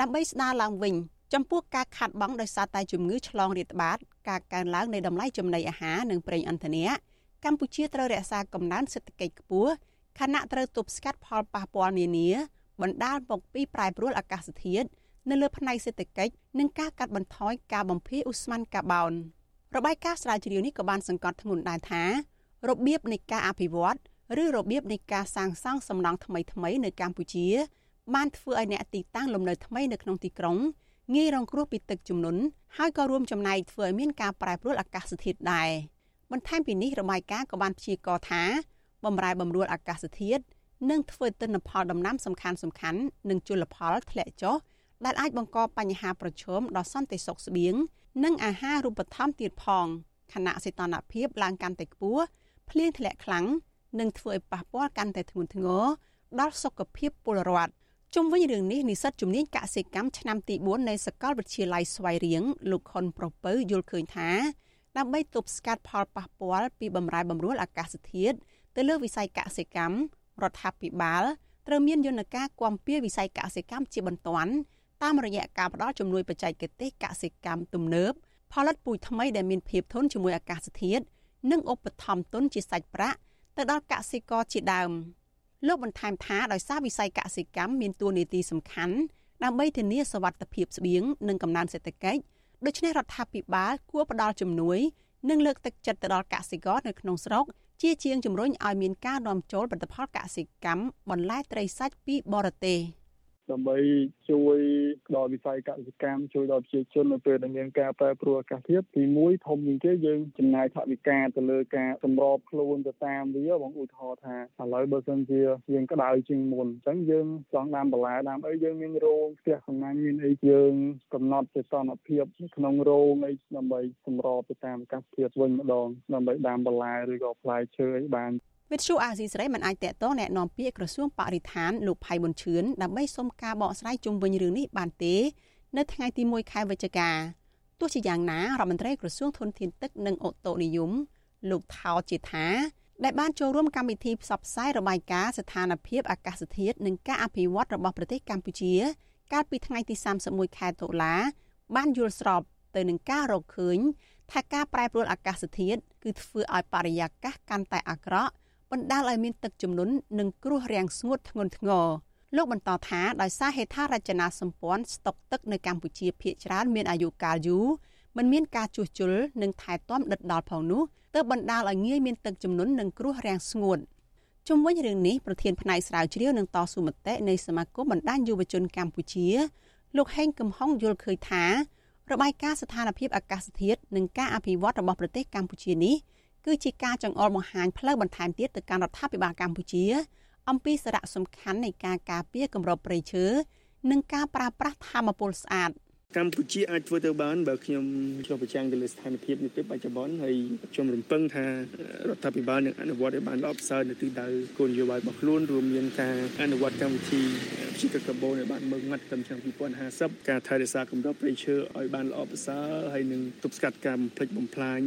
ដើម្បីស្ដារឡើងវិញចំពោះការខាត់បងដោយសារតែជំងឺឆ្លងរាតត្បាត ការកើនឡើងនៃតម្លៃចំណីអាហារនិងប្រេងឥន្ធនៈកម្ពុជាត្រូវរក្សាកំណើនសេដ្ឋកិច្ចខ្ពស់ខណៈត្រូវទប់ស្កាត់ផលប៉ះពាល់នានាបណ្ដាលមកពីប្រែប្រួលអាកាសធាតុនៅលើផ្នែកសេដ្ឋកិច្ចនិងការកាត់បន្ថយការបំភាយឧស្ម័នកាបូន របាយការណ៍ស្រាវជ្រាវនេះក៏បានសង្កត់ធ្ងន់ដែរថារបៀបនៃការអភិវឌ្ឍឬរបៀបនៃការសាងសង់សំណង់ថ្មីៗនៅកម្ពុជា បានធ្វើឲ្យអ្នកទីតាំងលំនៅថ្មីនៅក្នុងទីក្រុងងាយរងគ្រោះពីទឹកជំនន់ហើយក៏រួមចំណែកធ្វើឲ្យមានការប្រែប្រួលអាកាសធាតុដែរបន្ថែមពីនេះរបាយការណ៍ក៏បានព្យាករណ៍ថាបំរែបំរួលអាកាសធាតុនឹងធ្វើទិន្នផលដំណាំសំខាន់សំខាន់និងជលផលធ្លាក់ចុះដែលអាចបង្កបញ្ហាប្រឈមដល់សន្តិសុខស្បៀង និងអាហារូបត្ថម្ភទៀតផងខណៈសីតុណ្ហភាពឡើងកាន់តែខ្ពស់ភ្លៀងធ្លាក់ខ្លាំងនិងធ្វើឲ្យប៉ះពាល់កាន់តែធ្ងន់ធ្ងរដល់សុខភាពពលរដ្ឋជុំវិញរឿងនេះនិស្សិតជំនាញកសិកម្មឆ្នាំទី4នៃសាកលវិទ្យាល័យស្វាយរៀងលោកខុនប្រពៅយល់ឃើញថាដើម្បីទប់ស្កាត់ផលប៉ះពាល់ពីបំរែបំរួលអាកាសធាតុទៅលើវិស័យកសិកម្មរដ្ឋាភិបាលត្រូវមានយន្តការគាំពៀវិស័យកសិកម្មជាបន្ទាន់ តាមរយៈការផ្តល់ជំនួយបច្ចេកទេសកសិកម្មទំនើបផលិតពូជថ្មីដែលមានភាពធន់ជាមួយអាកាសធាតុនិងឧបត្ថម្ភទុនជាសាច់ប្រាក់ទៅដល់កសិករជាដើម។លោកបន្ថែមថាដោយសារវិស័យកសិកម្មមានតួនាទីសំខាន់ដើម្បីធានាសវត្ថិភាពស្បៀងនិងកំណើនសេដ្ឋកិច្ចដូច្នេះរដ្ឋាភិបាលគួរផ្ដល់ជំនួយនិងលើកទឹកចិត្តទៅដល់កសិករនៅក្នុងស្រុកជាជាងជំរុញឲ្យមានការនាំចូលផលិតផលកសិកម្មបន្លែត្រីសាច់ពីបរទេស។ ដើម្បីជួយដល់វិស័យកសិកម្មជួយដល់ប្រជាជននៅពេលដែលមានការប្រែប្រួលអាកាសធាតុទី1ធំជាងគេយើងចំណាយថវិកាទៅលើការសម្របខ្លួនទៅតាមវាបងឧទាហរណ៍ថាឥឡូវបើសិនជាយើងក្តៅជាងមុនអញ្ចឹងយើងចង់ដាំបន្លែដាំអីយើងមានរោងផ្ទះសំណាញ់មានអីយើងកំណត់សីតុណ្ហភាពក្នុងរោងអីដើម្បីសម្របទៅតាមអាកាសធាតុវិញម្ដងដើម្បីដាំបន្លែឬក៏ផ្លែឈើអីបាន វិទ្យុអាស៊ីសេរីមិនអាចតកតងแนะនាំពាក្យក្រសួងបរិស្ថានលោកផៃប៊ុនឈឿនដើម្បីសុំការបកស្រាយជុំវិញរឿងនេះបានទេ នៅថ្ងៃទី1ខែវិច្ឆិកាទោះជាយ៉ាងណារដ្ឋមន្ត្រីក្រសួងធនធានទឹកនិងអូតូនិយមលោកថោជាថាដែលបានចូលរួមកម្មវិធីផ្សព្វផ្សាយរបាយការណ៍ស្ថានភាពអាកាសធាតុនិងការអភិវឌ្ឍរបស់ប្រទេសកម្ពុជា កាលពីថ្ងៃទី31ខែតុលា បានយល់ស្របទៅនឹងការរកឃើញថាការប្រែប្រួលអាកាសធាតុគឺធ្វើឲ្យបរិយាកាសកាន់តែអាក្រក់ បណ្ដាលឲ្យមានទឹកជំនន់និងគ្រោះរាំងស្ងួតធ្ងន់ធ្ងរលោកបន្តថាដោយសារហេដ្ឋារចនាសម្ព័ន្ធស្តុកទឹកនៅកម្ពុជាភាគច្រើនមានអាយុកាលយូរមិនមានការជួសជុលនិងថែទាំដិតដល់ផងនោះទើបបណ្ដាលឲ្យងាយមានទឹកជំនន់និងគ្រោះរាំងស្ងួតជុំវិញរឿងនេះប្រធានផ្នែកស្រាវជ្រាវនឹងតស៊ូមតិនៃសមាគមបណ្ដាញយុវជនកម្ពុជាលោកហេងកំហុងយល់ឃើញថារបាយការណ៍ស្ថានភាពអាកាសធាតុនិងការអភិវឌ្ឍរបស់ប្រទេសកម្ពុជានេះ គឺជាការចង្អុលបង្ហាញផ្លូវបន្ថែមទៀតទៅកាន់រដ្ឋាភិបាលកម្ពុជា អំពីសារៈសំខាន់នៃការការពារគម្របព្រៃឈើនិងការប្រើប្រាស់ធម្មពលស្អាត។ កម្ពុជាអាចធ្វើទៅបានបើខ្ញុំចុះប្រចាំងទៅលើស្ថានភាពនេះពេលបច្ចុប្បន្នហើយខ្ញុំរំពឹងថារដ្ឋាភិបាលនឹងអនុវត្តឲ្យបានល្អប្រសើរនៅទិសដៅគោលនយោបាយរបស់ខ្លួនរួមមានការអនុវត្តកម្មវិធីព្យាករណ៍កាបូនឲ្យបានម៉ឺងម៉ាត់ត្រឹមឆ្នាំ2050ការថែរក្សាគម្របព្រៃឈើឲ្យបានល្អប្រសើរហើយនឹងទប់ស្កាត់ការបំផ្លិចបំផ្លាញ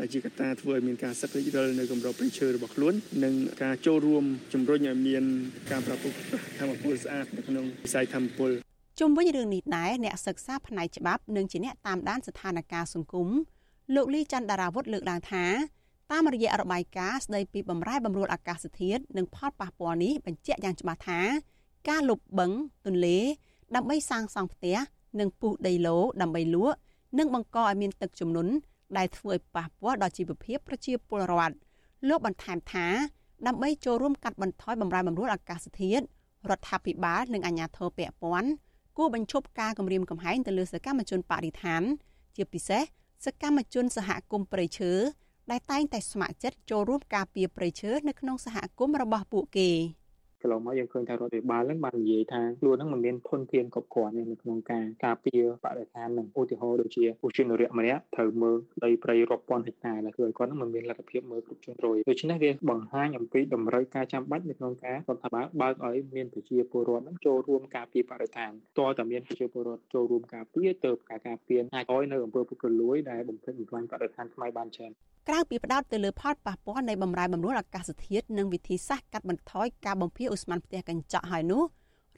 ដែលជាកត្តាធ្វើឲ្យមានការសឹករិចរិលនៅគម្របព្រៃឈើរបស់ខ្លួននិងការចូលរួមជំរុញឲ្យមានការប្រព្រឹត្តធម្មពលស្អាតនៅក្នុងវិស័យធម្មពល ជុំវិញរឿងនេះដែរអ្នកសិក្សាផ្នែកច្បាប់និងជាអ្នកតាមដានស្ថានភាពសង្គមលោកលីច័ន្ទដារាវុធលើកឡើងថាតាមរយៈរបាយការណ៍ស្ដីពីបំរែបំរួលអាកាសធាតុនិងផលប៉ះពាល់នេះបញ្ជាក់យ៉ាងច្បាស់ថា ការលុបបឹងទន្លេ ដើម្បីសាងសង់ផ្ទះនិងពុះដីឡូដើម្បីលក់និងបង្កឲ្យមានទឹកជំនន់ដែលធ្វើឲ្យប៉ះពាល់ដល់ជីវភាពប្រជាពលរដ្ឋលោកបន្ថែមថាដើម្បីចូលរួមកាត់បន្ថយបំរែបំរួលអាកាសធាតុរដ្ឋាភិបាលនិងអាជ្ញាធរពាក់ព័ន្ធ គួរបញ្ឈប់ការគម្រាមកំហែងទៅលើសកម្មជនបរិស្ថាន ជាពិសេសសកម្មជនសហគមន៍ព្រៃឈើដែលតែងតែស្ម័គ្រចិត្តចូលរួមការពារព្រៃឈើនៅក្នុងសហគមន៍របស់ពួកគេ។ក ន្លងមកយើងឃើញថារដ្ឋាភិបាលហ្នឹងបាននិយាយថាខ្លួនហ្នឹងមិនមានធនធានគ្រប់គ្រាន់ទេនៅក្នុងការការពារបរិស្ថាននិងឧទាហរណ៍ដូចជាឧស្សាហនរៈម្នាក់ត្រូវមើលដីព្រៃរាប់ពាន់ហិកតាដែលគឺគាត់ហ្នឹងមិនមានលទ្ធភាពមើលគ្រប់ជ្រុងជ្រោយដូច្នេះវាបង្ហាញអំពីតម្រូវការចាំបាច់នៅក្នុងការរដ្ឋាភិបាលបើកឲ្យមានប្រជាពលរដ្ឋហ្នឹងចូលរួមការពារបរិស្ថានតើតើមានប្រជាពលរដ្ឋចូលរួមការពារទៅការការពារអាចឲ្យនៅអំពើពុករលួយដែលបំផ្លិចបំផ្លាញបរិស្ថានថ្មីបានច្រើន ក្រៅពីផ្ដោតទៅលើផលប៉ះពាល់នៃបំរែបំរួលអាកាសធាតុនិងវិធីសាស្ត្រកាត់បន្ថយការបំភាយឧស្ម័នផ្ទះកញ្ចក់ហើយនោះ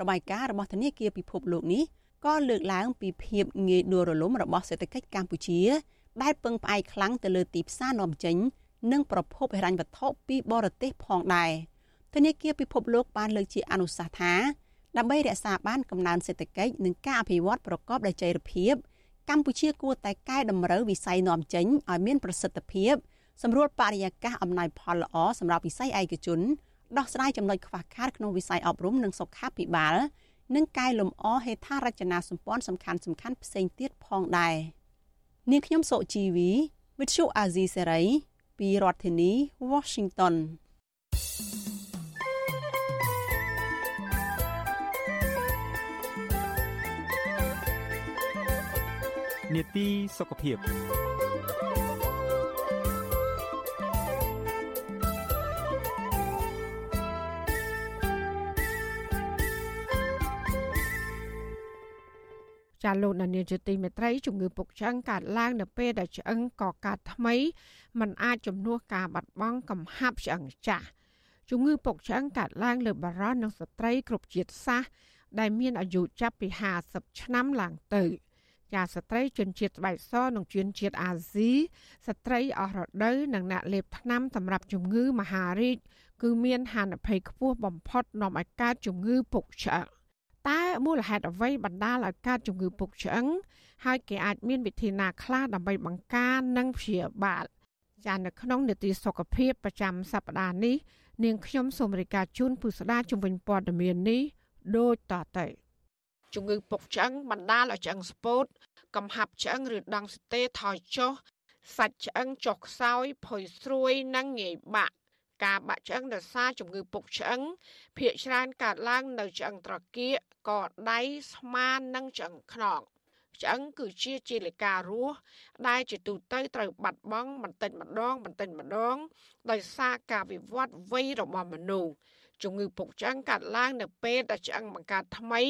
របាយការណ៍របស់ធនាគារពិភពលោកនេះក៏លើកឡើងពីភាពងាយដួលរលំរបស់សេដ្ឋកិច្ចកម្ពុជាដែលពឹងផ្អែកខ្លាំងទៅលើទីផ្សារនាំចេញ និងប្រភពហិរញ្ញវត្ថុពីបរទេសផងដែរធនាគារពិភពលោកបានលើកជាអនុសាសន៍ថាដើម្បីរក្សាបានកំណើនសេដ្ឋកិច្ចនិងការអភិវឌ្ឍប្រកបដោយចីរភាព កម្ពុជាគួរតែកែតម្រូវវិស័យនាំចេញឲ្យមានប្រសិទ្ធភាពសម្រួលបរិយាកាសអំណោយផលល្អសម្រាប់វិស័យឯកជនដោះស្រាយចំណុចខ្វះខាតក្នុងវិស័យអប់រំនិងសុខាភិបាលនិងកែលម្អហេដ្ឋារចនាសម្ព័ន្ធសំខាន់សំខាន់ផ្សេងទៀតផងដែរនាងខ្ញុំសុជីវី With you Azizi Serai ពីរដ្ឋធានី Washington នេតិសុខភាពចាលោកនានីជាទីមេត្រីជំងឺពុកឆ្អឹងកើតឡើងនៅពេលដែលឆ្អឹងកកើតថ្មីมันអាចជំនួសការបាត់បង់កំហាប់ឆ្អឹងចាស់ជំងឺពុកឆ្អឹងកើតឡើងលើបារោះនិងស្ត្រីគ្រប់ជាតិសាសន៍ដែលមានអាយុចាប់ពី50ឆ្នាំឡើងទៅ ចាស្ត្រីជនជាតិស្បែកសនិងជនជាតិអាស៊ីស្ត្រីអស់រដូវនិងអ្នកលេបថ្នាំសម្រាប់ជំងឺមហារីកគឺមានហានិភ័យខ្ពស់បំផុតនាំឲ្យកើតជំងឺពុកឆ្អឹងតើមូលហេតុអ្វីបណ្ដាលឲ្យកើតជំងឺពុកឆ្អឹងហើយគេអាចមានវិធីណាខ្លះដើម្បីបង្ការនិងព្យាបាលចានៅក្នុងនីតិសុខភាពប្រចាំសប្តាហ៍នេះនាងខ្ញុំសូមរាយការណ៍ជូនពុស្ដាជំនាញព័ត៌មាននេះដូចតទៅ ជំងឺពុកឆ្អឹងបណ្ដាលឲ្យឆ្អឹងស្ពោតកំហាប់ឆ្អឹងឬដង់ស្ទេថយចុះសាច់ឆ្អឹងចុះខ្សោយផុយស្រួយនិងងាយបាក់ការបាក់ឆ្អឹងដោយសារជំងឺពុកឆ្អឹងភាគច្រើនកើតឡើងនៅឆ្អឹងត្រគាកកដៃស្មានិងឆ្អឹងខ្នងឆ្អឹងគឺជាជាលិការស់ដែលជាទូទៅត្រូវបាត់បង់បន្តិចម្ដងបន្តិចម្ដង ដោយសារការវិវត្តវ័យរបស់មនុស្ស ជំងឺពុកឆ្អឹងកើតឡើងនៅពេលដែលឆ្អឹងបង្កើតថ្មី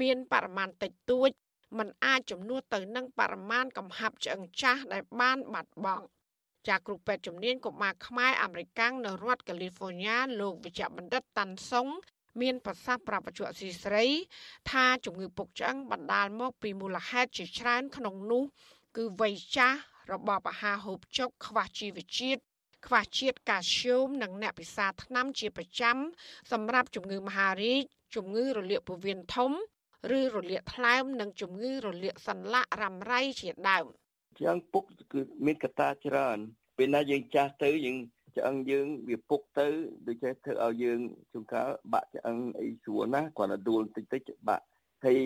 មានបរិមាណតិចតួចมันអាចជំនួសទៅនឹងបរិមាណកំហាប់ឆ្អឹងចាស់ដែលបានបាត់បង់ចាគ្រូពេទ្យជំនាញកុមារខ្មែរអាមេរិកាំងនៅរដ្ឋកាលីហ្វ័រញ៉ាលោកវិជ្ជបណ្ឌិតតាន់សុងមានប្រសាសន៍ប្រាប់បច្ចុប្បន្នស៊ីស្រី ថាជំងឺពុកឆ្អឹងបណ្ដាលមកពីមូលហេតុជាច្រើនក្នុងនោះគឺវ័យចាស់របបអាហារហូបចុកខ្វះជីវជាតិ ខ្វះជាតិកាល់ស្យូមនិងអ្នកពិសាថ្នាំជាប្រចាំសម្រាប់ជំងឺមហារីកជំងឺរលាកពោះវៀនធំឬរលាកថ្លើមនិងជំងឺរលាកសន្លាក់រ៉ាំរ៉ៃជាដើមឆ្អឹងពុកគឺមានកត្តាច្រើនពេលណាយើងចាស់ទៅយើងឆ្អឹងយើងវាពុកទៅដូចចេះធ្វើឲ្យយើងជួនកាលបាក់ឆ្អឹងអីស្រួលណាគ្រាន់តែដួលតិចតិចបាក់ហើយ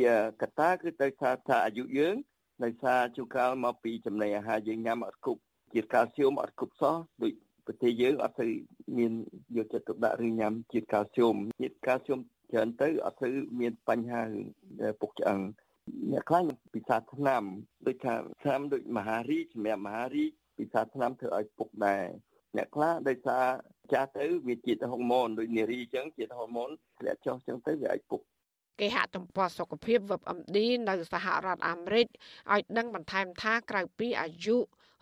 កត្តាគឺទៅថាថាអាយុយើងដោយសារជួនកាលមកពីចំណីអាហារយើងញ៉ាំអត់គ្រប់ជាតិកាល់ស្យូមអត់គ្រប់សោះដូច ប្រទេសយើងអត់ទៅមានយកចិត្តទុកដាក់ឬញ៉ាំជាតិកាល់ស្យូមជាតិកាល់ស្យូមច្រើនទៅអត់ទៅមានបញ្ហាពុកឆ្អឹងអ្នកខ្លះពិសាថ្នាំដូចថាថ្នាំដូចមហារីកសម្រាប់មហារីកពិសាថ្នាំធ្វើឲ្យពុកដែរអ្នកខ្លះដោយសារចាស់ទៅវាជាតិហូម៉ូនដូចនារីអញ្ចឹងជាតិហូម៉ូនធ្លាក់ចុះអញ្ចឹងទៅវាអាចពុកគេហទំព័រសុខភាព WebMD នៅសហរដ្ឋអាមេរិកឲ្យដឹងបន្ថែមថាក្រៅពីអាយុ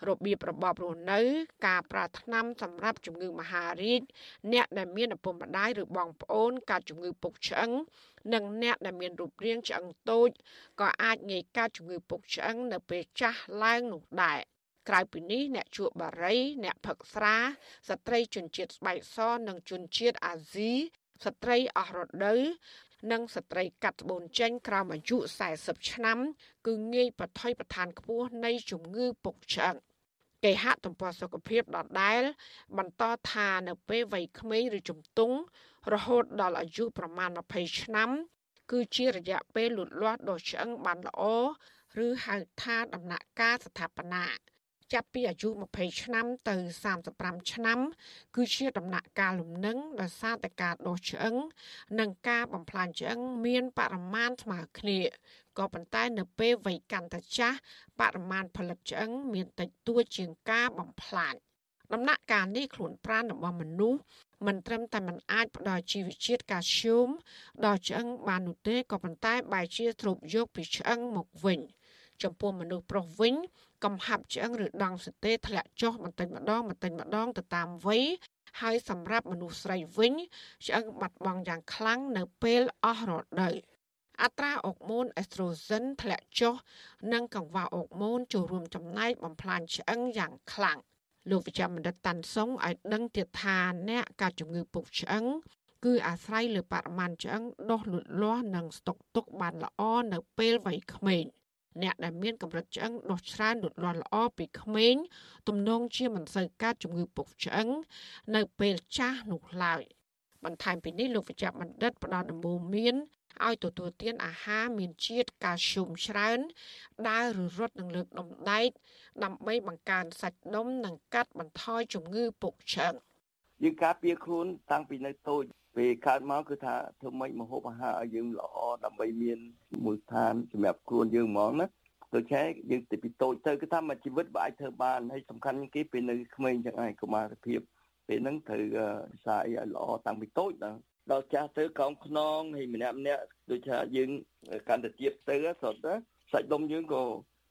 របៀបរបបរស់នៅ ការប្រាថ្នាសម្រាប់ជំងឺមហារីកអ្នកដែលមានឪពុកម្ដាយឬបងប្អូនកើតជំងឺពុកឆ្អឹងនិងអ្នកដែលមានរូបរាងឆ្អឹងតូចក៏អាចងាយកើតជំងឺពុកឆ្អឹងនៅពេលចាស់ឡើងនោះដែរក្រៅពីនេះអ្នកជក់បារី អ្នកផឹកស្រាស្ត្រីជនជាតិស្បែកសនិងជនជាតិអាស៊ីស្ត្រីអស់រដូវនិងស្ត្រីកាត់ត្បូនចេញក្រោមអាយុ40ឆ្នាំ គឺងាយប្រថុយប្រឋានខ្ពស់នៃជំងឺពុកឆ្អឹង គេហទំព័រសុខភាពដដែល បន្តថានៅពេលវ័យក្មេងឬជំទង់រហូតដល់អាយុប្រមាណ20ឆ្នាំ គឺជារយៈពេលលូតលាស់ដ៏ឆ្អឹងបានល្អឬហៅថាដំណាក់កាលស្ថាបនាចាប់ពីអាយុ20ឆ្នាំទៅ35ឆ្នាំ គឺជាដំណាក់កាលលំនឹងដោយសារតែការដុសឆ្អឹង និងការបំផ្លាញឆ្អឹងមានបរិមាណស្មើគ្នា ក៏ប៉ុន្តែនៅពេលវ័យកាន់តែចាស់បរិមាណផលិតឆ្អឹងមានតិចតួចជាងការបំផ្លាញដំណាក់កាលនេះខ្លួនប្រាណរបស់មនុស្សមិនត្រឹមតែมันអាចផ្ដល់ជីវជាតិកាល់ស្យូមដល់ឆ្អឹងបាននោះទេក៏ប៉ុន្តែបែរជាទ្រពយកពីឆ្អឹងមកវិញចំពោះមនុស្សប្រុសវិញកំហាប់ឆ្អឹងឬដង់សតេធ្លាក់ចុះបន្តិចម្ដងបន្តិចម្ដងទៅតាមវ័យហើយសម្រាប់មនុស្សស្រីវិញឆ្អឹងបាត់បង់យ៉ាងខ្លាំងនៅពេលអស់រដូវ អត្រាអុកម៉ូនអេស្ត្រូសិនធ្លាក់ចុះនិងកង្វះអុកម៉ូនចូលរួមចំណែកបំផ្លាញឆ្អឹងយ៉ាងខ្លាំងលោកវិជ្ជបណ្ឌិតតាន់សុងឲ្យដឹងទៀតថាអ្នកកើតជំងឺពុកឆ្អឹងគឺអាស្រ័យលើបរិមាណឆ្អឹងដុះលូតលាស់និងស្តុកទុកបានល្អនៅពេលវ័យក្មេង។អ្នកដែលមានកម្រិតឆ្អឹងដុះច្រើនលូតលាស់ល្អពីក្មេងទំនងជាមិនសូវកើតជំងឺពុកឆ្អឹងនៅពេលចាស់នោះឡើយបន្ថែមពីនេះលោកវិជ្ជបណ្ឌិតផ្ដល់ដំបូន្មាន ឲ្យទទួលទានអាហារមានជាតិកាល់ស្យូមច្រើនដើរឬរត់នឹងលើកដុំដែកដើម្បីបង្កើនសាច់ដុំនិងកាត់បន្ថយជំងឺពុកឆ្អឹងយើងការពារខ្លួនតាំងពីនៅតូចពេលកើតមកគឺថាធ្វើម៉េចមហូបអាហារឲ្យយើងល្អដើម្បីមានមូលដ្ឋានសម្រាប់ខ្លួនយើងហ្មងណាដូច្នេះយើងទៅពីតូចទៅគឺថាមួយជីវិតបើអាចធ្វើបានហើយសំខាន់គេពេលនៅក្មេងចឹងហើយកុមារភាពពេលហ្នឹងត្រូវភាសាអីឲ្យល្អតាំងពីតូចដល់ ដល់ចាស់ទៅកោងខ្នងហើយម្នាក់ម្នាក់ដូចថាយើងកាន់តែទៀតទៅស្រុតសាច់ដុំយើងក៏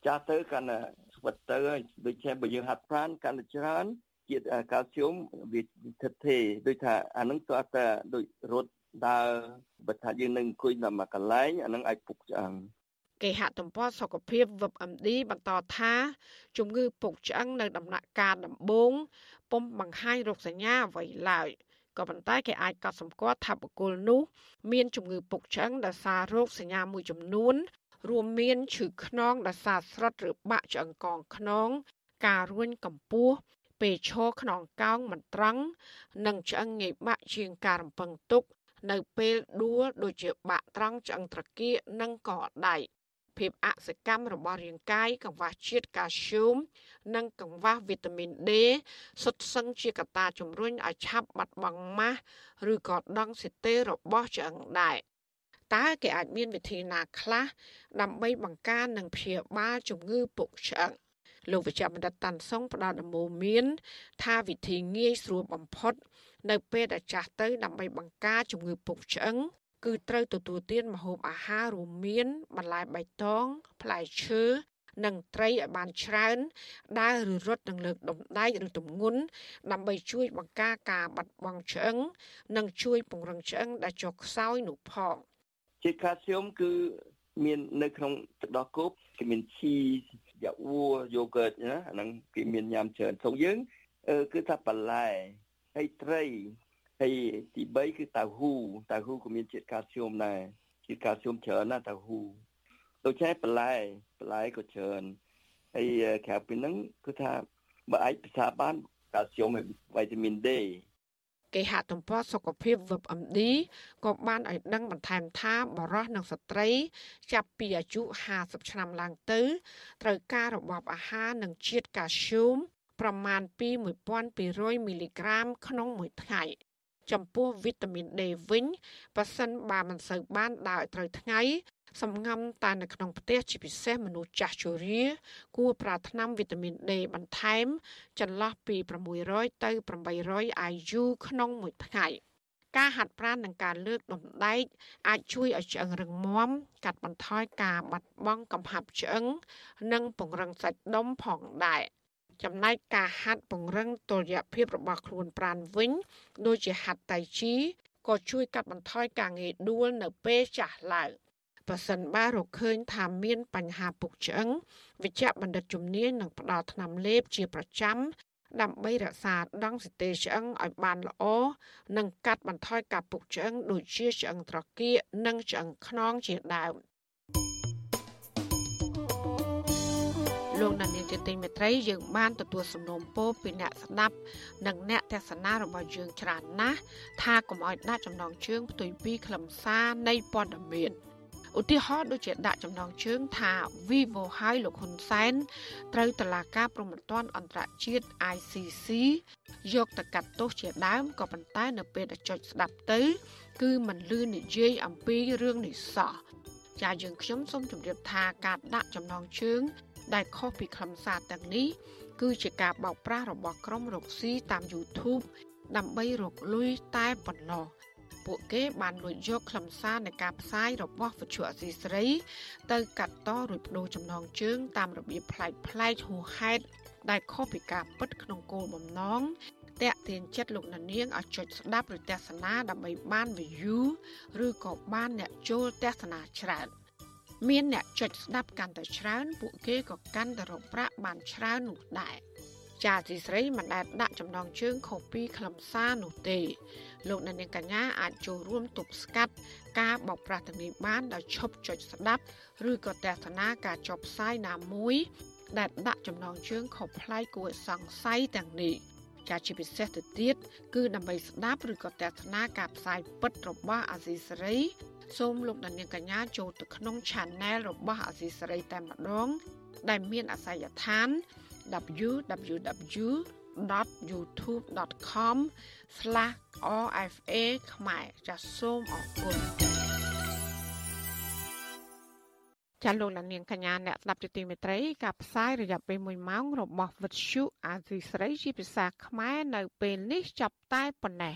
ចាស់ទៅកាន់តែស្វិតទៅដូចជាបើយើងហាត់ប្រាណកាន់តែច្រើនជាតិកាល់ស្យូមវាថិតទេដូចថាអានឹងតើតើដូចរត់ដើរបើថាយើងនឹងអង្គុយនៅមួយកន្លែងអានឹងអាចពុកឆ្អឹងគេហទំព័រសុខភាព WebMD បន្តថាជំងឺពុកឆ្អឹងនៅដំណាក់កាលដំបូងពុំបង្ហាញរោគសញ្ញាអ្វីឡើយ ក៏ប៉ុន្តែគេអាចកត់សម្គាល់ថាបុគ្គលនោះមានជំងឺពុកឆ្អឹងដោយសាររោគសញ្ញាមួយចំនួន រួមមានឈឺខ្នងដោយសារស្រុតឬបាក់ឆ្អឹងកងខ្នង ការរួញកម្ពស់ពេលឈរខ្នងកោងមិនត្រង់និងឆ្អឹងងាយបាក់ជាងការរំពឹងទុក នៅពេលដួលដូចជាបាក់ត្រង់ឆ្អឹងត្រគាកនិងកដៃ ភាពអសកម្មរបស់រាងកាយកង្វះជាតិកាល់ស្យូម និងកង្វះវីតាមីន D សុទ្ធសឹងជាកត្តាជំរុញឲ្យឆាប់បាត់បង់ម៉ាស់ឬក៏ដង់ស៊ីតេរបស់ឆ្អឹងដែរតើគេអាចមានវិធីណាខ្លះដើម្បីបង្ការនិងព្យាបាលជំងឺពុកឆ្អឹងលោកវិជ្ជបណ្ឌិតតាន់សុងផ្ដល់ដំបូន្មាន ថាវិធីងាយស្រួលបំផុត នៅពេលដែលចាស់ទៅដើម្បីបង្ការជំងឺពុកឆ្អឹង គឺត្រូវទទួលទានម្ហូបអាហាររួមមានបន្លែបៃតង ផ្លែឈើនិងត្រីឲ្យបានច្រើនដើរឬរត់នឹងលើកដុំដែកឬទម្ងន់ដើម្បីជួយបង្ការការបាត់បង់ឆ្អឹងនិងជួយពង្រឹងឆ្អឹងដែលចុះខ្សោយនោះផងជាតិកាល់ស្យូមគឺមាននៅក្នុងទឹកដោះគោកគឺមានជីយ៉ាវ៉ូយូហ្គតណាអាហ្នឹងគេមានញ៉ាំច្រើនក្នុងយើងគឺថាបន្លែហើយត្រី ហើយទី3គឺតៅហ៊ូតៅហ៊ូក៏មានជាតិកាល់ស្យូមដែរជាតិកាល់ស្យូមច្រើនណាស់តៅហ៊ូដូច្នេះបន្លែបន្លែក៏ច្រើនហើយក្រៅពីហ្នឹងគឺថាបើអាចភាសាបានកាល់ស្យូមហើយវីតាមីន D គេហទំព័រសុខភាព WebMD ក៏បានឲ្យដឹងបន្ថែមថាបរិះនិងស្ត្រី ចាប់ពីអាយុ50ឆ្នាំឡើងទៅ ត្រូវការរបបអាហារនិងជាតិកាល់ស្យូមប្រមាណពី1200មីលីក្រាមក្នុងមួយថ្ងៃ ចំពោះវីតាមីន D វិញប៉ះសិនបើមិនសូវបានដើរត្រូវថ្ងៃសំងំតែនៅក្នុងផ្ទះជាពិសេសមនុស្សចាស់ជរា គួរប្រើថ្នាំវីតាមីន D បន្ថែម ចន្លោះពី600ទៅ800 IU ក្នុងមួយថ្ងៃការហាត់ប្រាណនិងការលើកដុំដែកអាចជួយឲ្យឆ្អឹងរឹងមាំកាត់បន្ថយការបាត់បង់កំហាប់ឆ្អឹង និងពង្រឹងសាច់ដុំផងដែរ ចំណែកការហាត់ពង្រឹងតុល្យភាពរបស់ខ្លួនប្រាណវិញដូចជាហាត់តៃជីក៏ជួយកាត់បន្ថយការងាយដួលនៅពេលចាស់ឡើង។ប្រសិនបើរកឃើញថាមានបញ្ហាពុកឆ្អឹងវិជ្ជបណ្ឌិតជំនាញនឹងផ្ដល់ថ្នាំលេបជាប្រចាំដើម្បីរក្សាដងសីទេឆ្អឹងឲ្យបានល្អនិងកាត់បន្ថយការពុកឆ្អឹងដូចជាឆ្អឹងត្រគាកនិងឆ្អឹងខ្នងជាដើម លោកដានៀងជាទីមេត្រីយើងបានទទួលសំណូមពរពីអ្នកស្ដាប់និងអ្នកទស្សនារបស់យើងច្រើនណាស់ថាកុំឲ្យដាក់ចំណងជើងផ្ទុយពីខ្លឹមសារនៃព័ត៌មាន។ឧទាហរណ៍ដូចជាដាក់ចំណងជើងថា Vivo ហើយលោកហ៊ុនសែនត្រូវតឡាការប្រំពន្ធអន្តរជាតិ ICC យកទៅកាត់ទោសជាដើមក៏ប៉ុន្តែនៅពេលដែលចុចស្ដាប់ទៅ គឺមិនលឺនិយាយអំពីរឿងនេះសោះចាយើងខ្ញុំសូមជម្រាបថាការដាក់ចំណងជើង ដែលខុសពីខ្លឹមសារទាំងនេះគឺជាការបោកប្រាស់របស់ក្រុមរកស៊ីតាម YouTube ដើម្បីរកលុយតែប៉ុណ្ណោះពួកគេបានលួចយកខ្លឹមសារនៃការផ្សាយរបស់វិទ្យុអសីស្រី ទៅកាត់តរួចបដូរចំណងជើង តាមរបៀបប្លែកប្លែកហួសហេតុដែលខុសពីការពិតក្នុងគោលបំណងតាក់ទាញចិត្តលោកនាងឲ្យចុចស្ដាប់ឬទស្សនាដើម្បីបាន view ឬក៏បានអ្នកចូលទស្សនាច្រើន មានអ្នកចុចស្ដាប់កាន់តែច្រើន ពួកគេក៏កាន់តែរកប្រាក់បានច្រើននោះដែរចាទីស្រីមិនដែលដាក់ចំណងជើងខុសពីខ្លឹមសារនោះទេលោកអ្នកនាងកញ្ញាអាចចូលរួមទប់ស្កាត់ការបោកប្រាស់ទាំងនេះបានដោយឈប់ចុចស្ដាប់ឬក៏ទស្សនាការចុះផ្សាយណាមួយដែលដាក់ចំណងជើងខុសប្លែកគួរសង្ស័យទាំងនេះចាជាពិសេសទៅទៀតគឺដើម្បីស្ដាប់ឬក៏ទស្សនាការផ្សាយពិតរបស់អាស៊ីសេរី សូមលោកអ្នកនាងកញ្ញាចូលទៅក្នុង Channel របស់អាស៊ីសេរីតែម្ដង ដែលមានអាសយដ្ឋាន www.youtube.com/rfa ខ្មែរចាសសូមអរគុណចាលោកនាងកញ្ញាអ្នកស្ដាប់ជាទីមេត្រីការផ្សាយរយៈពេល1ម៉ោងរបស់វិទ្យុអាស៊ីស្រីជាភាសាខ្មែរនៅពេលនេះចាប់តែប៉ុណ្ណេះ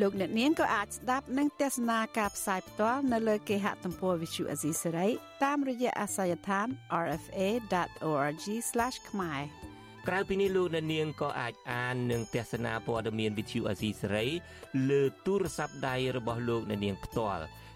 លោកអ្នកនាងក៏អាចស្ដាប់និងទស្សនាការផ្សាយផ្ទាល់នៅលើគេហទំព័រ Visual Asia សេរីតាមរយៈអាសយដ្ឋាន rfa.org/ ខ្មែរក្រៅពីនេះលោកអ្នកនាងក៏អាចអាននិងទស្សនាព័ត៌មានវិទ្យុអាស៊ីសេរីលើទូរស័ព្ទដៃរបស់លោកអ្នកនាងផ្ទាល់